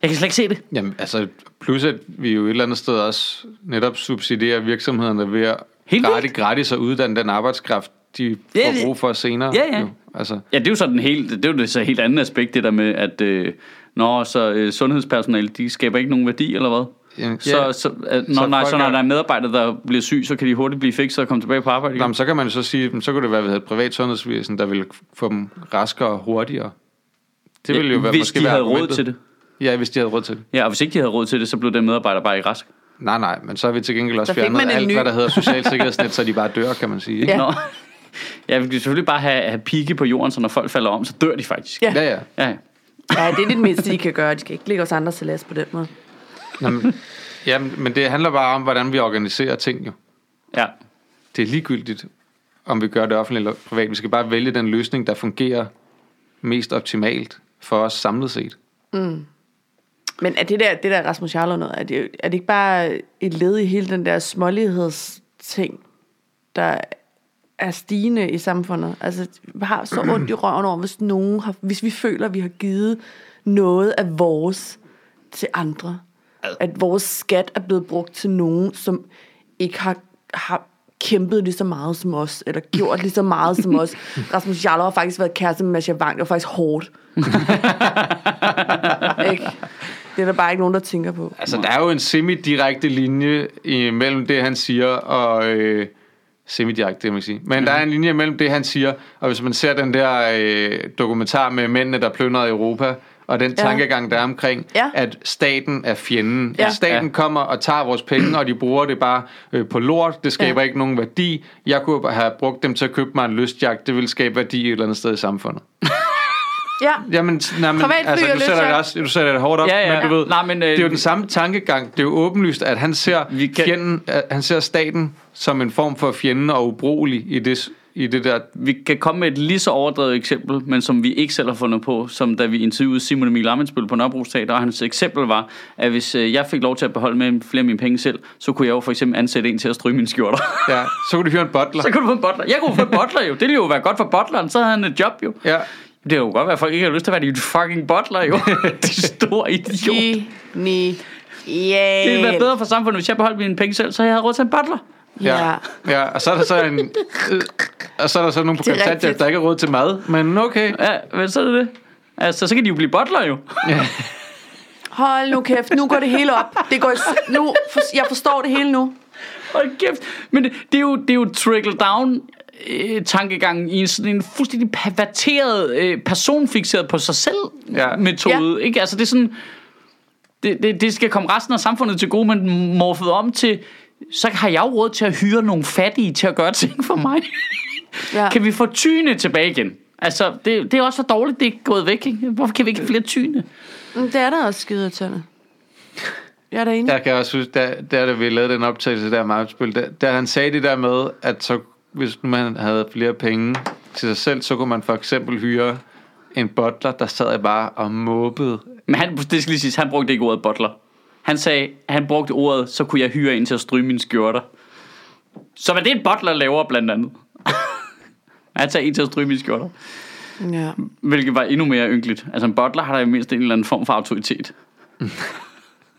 Jeg kan slet ikke se det. Jamen, altså, plus at vi jo et eller andet sted også netop subsidierer virksomhederne ved at Helt gratis, gratis at uddanne den arbejdskraft, de Ja, får det- brug for senere. Ja, ja. Jo. Altså, Ja, det er jo sådan helt, det er jo det så helt andet aspekt, det der med, at øh, når så øh, sundhedspersonale, de skaber ikke nogen værdi, eller hvad? Jamen, Så, ja. så, at, når, Så nej, så når er- der er medarbejdere, der bliver syg, så kan de hurtigt blive fikset og komme tilbage på arbejde igen. men så kan man jo så sige, så kunne det være, at vi havde et privat sundhedsvæsen, der ville få dem raskere og hurtigere. Det ville jo være, Hvis måske de være havde råd argumentet. til det. Ja, hvis de havde råd til det. Ja, og hvis ikke de havde råd til det, så blev den medarbejder bare ikke rask. Nej, nej, men så har vi til gengæld også fjernet alt, ny. hvad der hedder social sikkerhedsnet, så de bare dør, kan man sige. Ikke? Ja. Nå. Ja, vi kan selvfølgelig bare have, have pigge på jorden, så når folk falder om, så dør de faktisk. Ja. Ja, ja. Ja, ja. Ja, det er det mindste, de kan gøre. De skal ikke ligge os andre til last på den måde. Nå, men, ja, men det handler bare om, hvordan vi organiserer ting jo. ja. Det er ligegyldigt, om vi gør det offentligt eller privat. Vi skal bare vælge den løsning, der fungerer mest optimalt for os samlet set. Men er det der, det der Rasmus Jarlov noget, er det, er det ikke bare et led i hele den der smålighedsting, der er stigende i samfundet? Altså, vi har så ondt i røven over, hvis nogen har, hvis vi føler, at vi har givet noget af vores til andre. At vores skat er blevet brugt til nogen, som ikke har, har kæmpet lige så meget som os, eller gjort lige så meget som os. Rasmus Jarlov har faktisk været kæreste med Masha Wang. Det var faktisk hårdt. ikke? Det er der bare ikke nogen, der tænker på. Altså, der er jo en semi-direkte linje mellem det, han siger, og... Øh, semi-direkte, det må jeg sige. Men mm. der er en linje mellem det, han siger, og hvis man ser den der øh, dokumentar med mændene, der plyndrede Europa, og den Ja. tankegang, der er omkring, Ja. at staten er fjenden. Ja. At staten Ja. kommer og tager vores penge, og de bruger det bare øh, på lort. Det skaber Ja. ikke nogen værdi. Jeg kunne have brugt dem til at købe mig en lystjagt. Det ville skabe værdi et eller andet sted i samfundet. Ja, Jamen, nej, men, Privatfly altså, du sætter det også, du sætter det hårdt op, Ja, ja. men du ved, Nej, men, øh, det er jo den samme tankegang. Det er jo åbenlyst, at han ser Vi kan- fjenden, at han ser staten som en form for fjende og ubrugelig i det, i det der. Vi kan komme med et lige så overdrevet eksempel, men som vi ikke selv har fundet på, som da vi interviewede Simon Emil Amensbøl på Nørrebro Teater, og hans eksempel var, at hvis øh, jeg fik lov til at beholde med flere af mine penge selv, så kunne jeg jo for eksempel ansætte en til at stryge mine skjorter. Ja, så kunne du hyre en butler. så kunne du få en butler. Jeg kunne få en butler jo. Det ville jo være godt for butleren, så havde han et job jo. Ja, Det kan jo godt være, at folk ikke har lyst til at være de fucking butler jo. de store idiot. Genial. Det ville være bedre for samfundet, hvis jeg beholdt mine penge selv, så jeg havde råd til en butler. ja, Ja. ja. Og så er der så en... Øh, og så er der så nogle på rigtigt. der ikke har råd til mad. Men okay. Ja, men så er det det. Altså, så kan de jo blive butler jo. Hold nu kæft, nu går det hele op. Det går, nu, for, jeg forstår det hele nu. Hold kæft. Men det, det, er jo, det er jo trickle down øh, tankegangen i en sådan en fuldstændig perverteret, øh, personfixeret på sig selv Ja. metode. Ikke? Altså det er sådan, det, det, det skal komme resten af samfundet til gode, men morfet om til, så har jeg jo råd til at hyre nogle fattige til at gøre ting for mig. Ja. Kan vi få tyne tilbage igen? Altså, det, det er også for dårligt, det er gået væk. Ikke? Hvorfor kan vi ikke have flere tyne? Mm, Det er da også skide irriterende. Jeg er da enig. Jeg kan også huske, da, da vi lavede den optagelse der med da, da han sagde det der med, at så, hvis nu man havde flere penge til sig selv, så kunne man for eksempel hyre en butler, der sad bare og måbede. Men han, det skal lige siges, han brugte ikke ordet butler. Han sagde, han brugte ordet, så kunne jeg hyre en til at stryge mine skjorter. Så hvad det en butler laver blandt andet. han tager en til at stryge mine skjorter. Ja. Hvilket var endnu mere ynkeligt. Altså en butler har da i mindst en eller anden form for autoritet.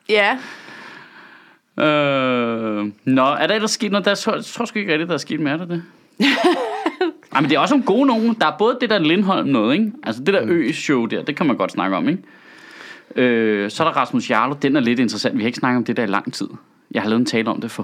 ja, Øh, nå, er der ellers sket noget? Der, jeg tror, jeg tror sgu ikke rigtigt, der er sket mere, er der det? Ej, men det er også nogle gode nogen. Der er både det der Lindholm noget, ikke? Altså det der ø-show der, det kan man godt snakke om, ikke? Øh, så er der Rasmus Jarlov, den er lidt interessant. Vi har ikke snakket om det der i lang tid. Jeg har lavet en tale om det for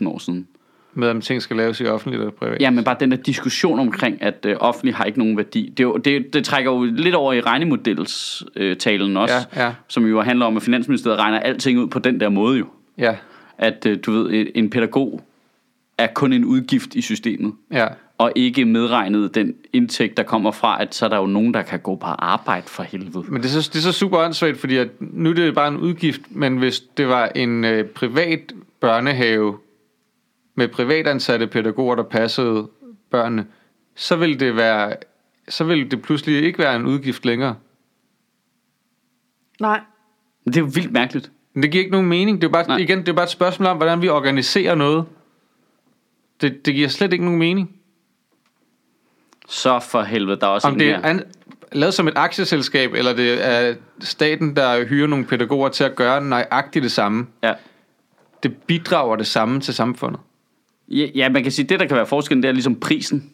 100.000 år siden. med, om ting skal laves i offentligt eller privat. Ja, men bare den der diskussion omkring, at øh, offentlig har ikke nogen værdi. Det, jo, det, det trækker jo lidt over i regnemodels øh, talen også, Ja, ja. som jo handler om, at Finansministeriet regner alting ud på den der måde jo. Ja, At øh, du ved, en- en pædagog er kun en udgift i systemet, ja. og ikke medregnet den indtægt, der kommer fra, at så er der jo nogen, der kan gå på arbejde for helvede. Men det er, så, det er så super åndssvagt, fordi at nu er det bare en udgift, men hvis det var en øh, privat børnehave med privatansatte pædagoger, der passede børnene, så ville det være så ville det pludselig ikke være en udgift længere. nej. Men det er jo vildt mærkeligt. Men det giver ikke nogen mening. Det er bare, Nej. igen, det er bare et spørgsmål om, hvordan vi organiserer noget. Det, det giver slet ikke nogen mening. Så for helvede, der er også Om en det er an, lavet som et aktieselskab, eller det er staten, der hyrer nogle pædagoger til at gøre nøjagtigt det samme. Ja. Det bidrager det samme til samfundet. Ja, ja, man kan sige, det der kan være forskellen, det er ligesom prisen.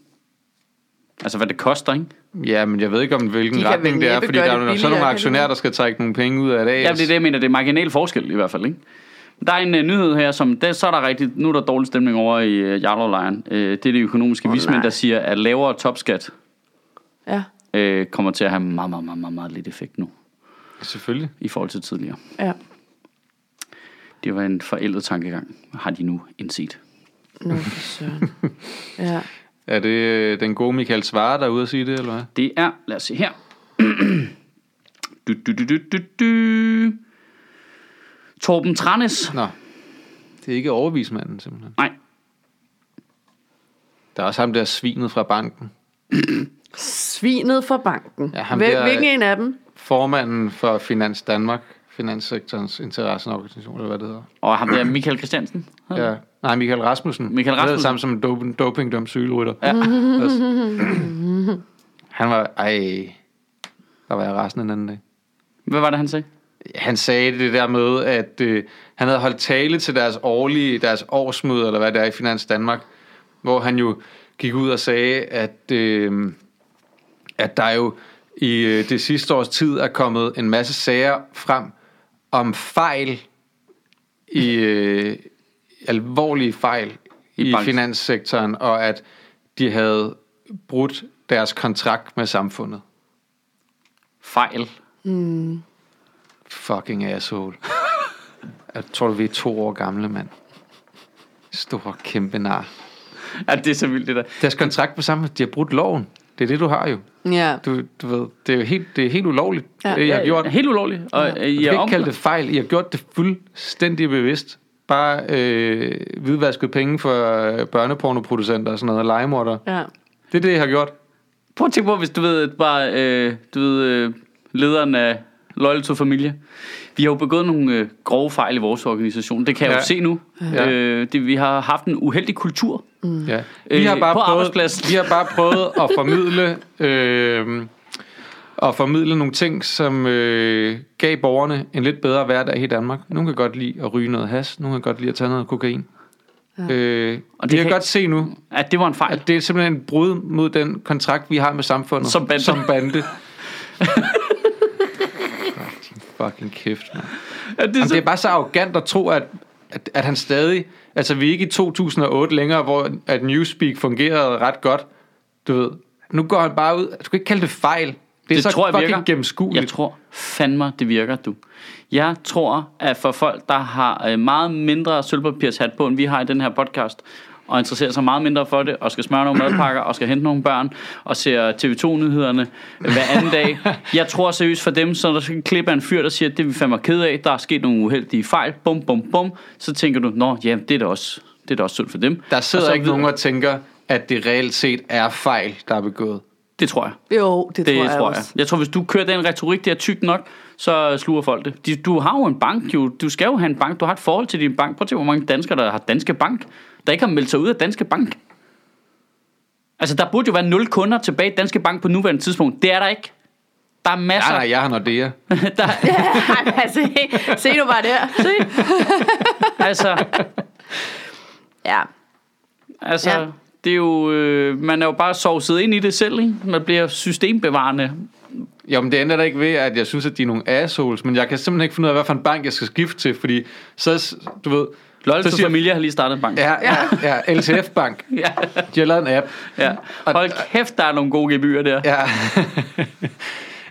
Altså, hvad det koster, ikke? Ja, men jeg ved ikke om hvilken De retning det er, fordi der er jo så billigere, nogle aktionærer, der skal trække nogle penge ud af det. Ja, det er det, jeg mener. Det er marginal forskel i hvert fald, ikke? Der er en uh, nyhed her, som det, så er der rigtigt, nu er der dårlig stemning over i uh, Jarlovlejren. Uh, det er de økonomiske oh, vismænd, der siger, at lavere topskat Ja, uh, kommer til at have meget, meget, meget, meget, meget lidt effekt nu, Selvfølgelig. i forhold til tidligere. ja. Det var en forældet tankegang, har de nu indset. Nå, for søren. Ja. Er det øh, den gode Michael Svare, der er ude at sige det, eller hvad? Det er, lad os se her. du, du, du, du, du, du. Torben Tranæs. Nå, det er ikke overvismanden, simpelthen. Nej, Der er også ham der svinet fra banken. Svinet for banken. Ja, ham Hvil, der- hvilken en af dem? Formanden for Finans Danmark, Finanssektorens interesseorganisation, eller hvad det hedder. og ham der Michael Christiansen. Ja. Nej, Michael Rasmussen. Michael Rasmussen. samme som en doping, dopingdømt cykelrytter. Ja. Også. Han var, ej, der var jeg rasende en anden dag. Hvad var det, han sagde? Han sagde det der med, at øh, han havde holdt tale til deres årlige, deres årsmøde, eller hvad det er i Finans Danmark, hvor han jo gik ud og sagde, at, øh, at der jo i øh, det sidste års tid er kommet en masse sager frem om fejl i øh, alvorlige fejl I i, i bank. finanssektoren, og at de havde brudt deres kontrakt med samfundet. Fejl. Fucking asshole. Jeg tror, vi er to år gamle, mand. Stor, kæmpe nar. Ja, det er så vildt, det der. Deres kontrakt på sammen, de har brudt loven. Det er det, du har jo. Ja. Du, du ved, det er jo helt, det er helt ulovligt, Ja. ja, det, jeg har gjort. Helt ulovligt. Og, ja. Du I kan er ikke om... kalde det fejl. I har gjort det fuldstændig bevidst. Bare øh, hvidvasket penge for øh, børnepornoproducenter og sådan noget, og legemorder. ja. Det er det, jeg har gjort. Prøv at tænke på, hvis du ved, bare, øh, du ved, øh, lederen af Loyal to Familie. Vi har jo begået nogle øh, grove fejl i vores organisation. Det kan jeg Ja. jo se nu. Ja. Øh, det, vi har haft en uheldig kultur. Ja. Øh, Vi har bare på prøvet, arbejdspladsen. vi har bare prøvet at formidle øh, at formidle nogle ting, som øh, gav borgerne en lidt bedre hverdag i Danmark. Nogle kan godt lide at ryge noget has, nogle kan godt lide at tage noget kokain. Ja. Øh, Og og det det kan kan- godt se nu, At det var en fejl. at det er simpelthen et brud mod den kontrakt, vi har med samfundet. Som bande. Som bande. Fucking kæft, man. At det, er Jamen, så, det er bare så arrogant at tro, at, at, at han stadig... Altså, vi er ikke i 2008 længere, hvor at Newspeak fungerede ret godt. Du ved, nu går han bare ud... Du kan ikke kalde det fejl. Det er Det så tror jeg virker. gennemskueligt. Jeg tror fandme, det virker, du. Jeg tror, at for folk, der har øh, meget mindre sølvpapirshat på, end vi har i den her podcast, og interesserer sig meget mindre for det, og skal smøre nogle madpakker, og skal hente nogle børn, og ser TV2-nyhederne hver anden dag. Jeg tror seriøst for dem, så der skal klippe af en fyr, der siger, det er vi fandme ked af, der er sket nogle uheldige fejl, bum, bum, bum, så tænker du, nå, ja, det er da også, det er da også synd for dem. Der Og sidder så ikke nogen og tænker, at det reelt set er fejl, der er begået. Det tror jeg. Jo, det, Det tror jeg, tror jeg. også. Jeg tror, hvis du kører den retorik, der er tyk nok, så sluger folk det. De, du har jo en bank, jo. du skal jo have en bank, du har et forhold til din bank. Prøv at se, hvor mange danskere, der har Danske Bank, der ikke har meldt sig ud af Danske Bank. Altså, der burde jo være nul kunder tilbage i Danske Bank på nuværende tidspunkt. Det er der ikke. Der er masser. Nej, nej, jeg har Nordea. der, altså, se, se nu bare der. Se. altså, Ja. altså Ja. Det er jo, øh, man er jo bare sovset ind i det selv, ikke? Man bliver systembevarende. Jo, men det ændrer da ikke ved, at jeg synes, at de er nogle assholes, men jeg kan simpelthen ikke finde ud af, hvad for en bank jeg skal skifte til, fordi så, du ved... Så to siger- Familia har lige startet en bank. Ja, ja, ja, LTF Bank. ja. De har lavet en app. ja. Hold kæft, der er nogle gode gebyrer der. Ja.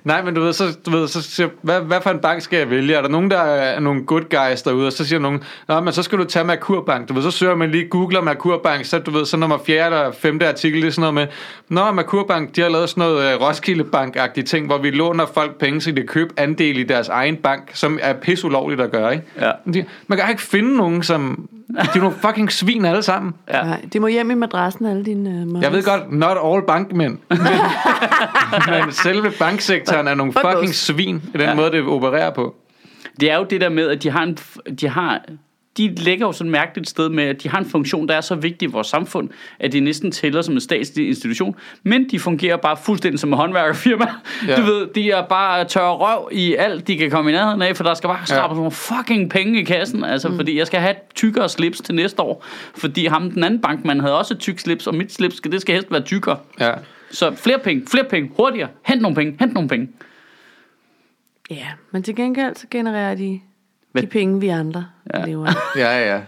Nej, men du ved, så, du ved, så siger, hvad, hvad for en bank skal jeg vælge? Er der nogen, der er nogle good guys derude, og så siger nogen, Nå, men så skal du tage Merkurbank. Du ved, så søger man lige, googler Merkurbank, så du ved, så nummer fjerde eller femte artikel, det er sådan noget med, Nå, Merkurbank, de har lavet sådan noget uh, Roskilde Bank-agtigt ting, hvor vi låner folk penge, så de kan købe andel i deres egen bank, som er pisulovligt at gøre, ikke? Ja. Man kan ikke finde nogen, som... De er nogle fucking svin alle sammen. Ja. Nej, de må hjem i madrassen, alle dine uh, Jeg ved godt, not all bankmænd. Men, men selve banksektoren er nogle Fuck fucking svin i den ja. måde, det opererer på. Det er jo det der med, at de har en, de har, de ligger jo sådan et mærkeligt sted med, at de har en funktion, der er så vigtig i vores samfund, at de næsten tæller som en statslig institution, men de fungerer bare fuldstændig som et håndværkerfirma. Ja. Du ved, de er bare tørre røv i alt, de kan komme i nærheden af, for der skal bare skrabe ja. nogle fucking penge i kassen, altså mm. fordi jeg skal have et tykkere slips til næste år, fordi ham den anden bankmand havde også et tyk slips, og mit slips, skal, det skal helst være tykkere. Ja. Så flere penge, flere penge, hurtigere, hent nogle penge, hent nogle penge. Ja, men til gengæld så genererer de Hvad? de penge, vi andre Ja. lever af. Ja, ja.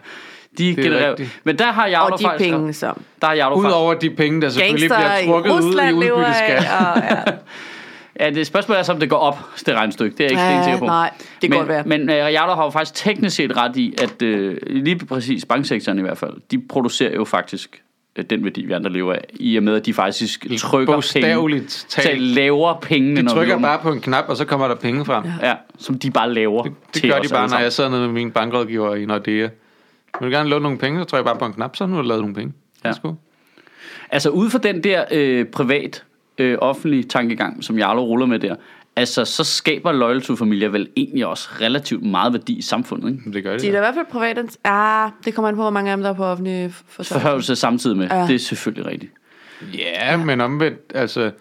De er genererer, rigtigt. men der har jeg Og de penge, som der har jeg Udover de penge, der selvfølgelig bliver trukket ud i udbytteskat. Og, ja. Ja, det spørgsmålet er så, om det går op, det regnestykke. Det er jeg ikke Ja, sikker på. nej, det kan men, godt være. Men uh, Jarlov har jo faktisk teknisk set ret i, at uh, lige præcis banksektoren i hvert fald, de producerer jo faktisk den værdi, vi andre lever af, i og med, at de faktisk trykker penge, talt. laver pengene, De trykker bare på en knap, og så kommer der penge frem. Ja, som de bare laver Det til gør de bare, når jeg sidder nede med min bankrådgiver i Nordea. Vil du gerne låne nogle penge, så trykker jeg bare på en knap, så nu har du lavet nogle penge. Ja. Værsgo. Altså ud fra den der øh, privat, øh, offentlige tankegang, som Jarlo ruller med der, altså så skaber Loyal to Familia vel egentlig også relativt meget værdi i samfundet, ikke? Det gør det. De er ja. i hvert fald privat. Ah, det kommer an på, hvor mange af dem, der er på offentlige forsørgelse. Forhørelse samtidig med. Ja. Ja. Det er selvfølgelig rigtigt. Ja, men omvendt, altså,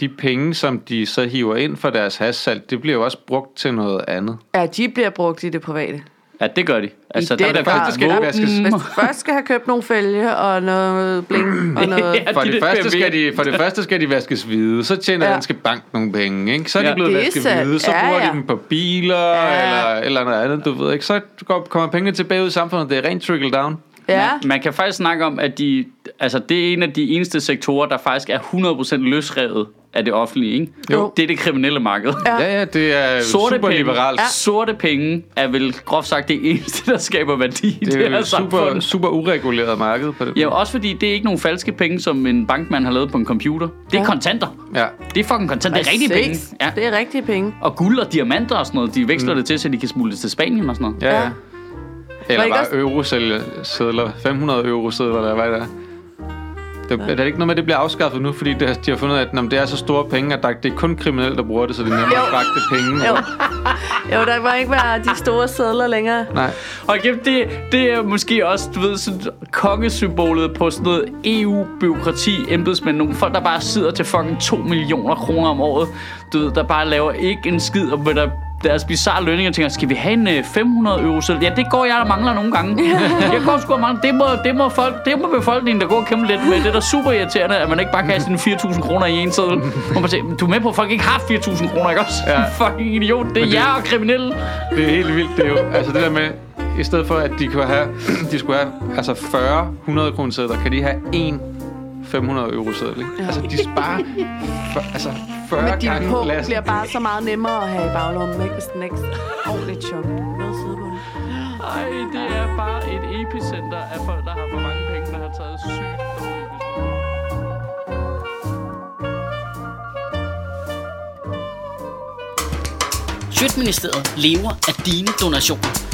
de penge, som de så hiver ind for deres hashsalg, det bliver jo også brugt til noget andet. Ja, de bliver brugt i det private. Ja, det gør de. Altså, den der, grad. faktisk skal vaskes. Hvis du først skal have købt nogle fælge og noget bling og noget... Ja, For de det, første skal de, for det første skal de vaskes hvide, så tjener Ja. Danske Bank nogle penge, ikke? Så er de Ja. blevet Det vasket hvide, så Ja, bruger ja. de dem på biler Ja. eller, eller noget andet, du ved ikke? Så går- kommer pengene tilbage ud i samfundet, det er rent trickle down. Ja, Man, man kan faktisk snakke om, at de, altså, det er en af de eneste sektorer, der faktisk er 100% løsrevet af det offentlige. Ikke? Jo. Det er det kriminelle marked. Ja. Ja, det er Sorte super penge, liberalt. ja. sorte penge er vel groft sagt det eneste, der skaber værdi i det, Det er her super, samfund. super ureguleret marked på det. Ja, også fordi det er ikke nogen falske penge, som en bankmand har lavet på en computer. Det er Ja. kontanter. Ja. Det er fucking kontanter. Det er rigtige penge. Ja. Det er rigtige penge. Og guld og diamanter og sådan noget, de veksler mm. det til, så de kan smugles til Spanien og sådan noget. Ja, Ja. Eller ikke bare også- eurosedler, 500 eurosedler, eller hvad det er. Det, er det ikke noget med, at det bliver afskaffet nu, fordi det, de har fundet ud af, at når det er så store penge, at der, det er kun kriminelle, der bruger det, så det er nemmere Jo. at fragte penge. Jo. jo, der må ikke være de store sædler længere. Nej. Og igen, det, det er måske også, du ved, sådan kongesymbolet på sådan noget EU-byråkrati, embedsmænd, nogle folk, der bare sidder til fucking 2 millioner kroner om året, du ved, der bare laver ikke en skid, og der deres bizarre lønninger og tænker, skal vi have en øh, 500 euro selv? Ja, det går jeg, der mangler nogle gange. jeg går sgu og mangler. Det må, det, må folk, det må befolkningen, der går og kæmpe lidt med. Det er da super irriterende, at man ikke bare kan have sine 4.000 kroner i en seddel. Hvor man siger, du er med på, at folk ikke har 4.000 kroner, ikke også? Ja. fucking idiot. Det er det- jer og kriminelle. Det er helt vildt. Det er jo, altså det der med, i stedet for at de kunne have, de skulle have altså 40 100 kroner sædler, kan de have en 500 euro seddel, ikke? Altså de sparer for, altså 40 Men din gange på lasten. bliver bare så meget nemmere at have i baglommen, ikke? Hvis den ikke er ordentligt chok. Ej, det er bare et epicenter af folk, der har for mange penge, der har taget sygt. Sjøtministeriet lever af dine donationer.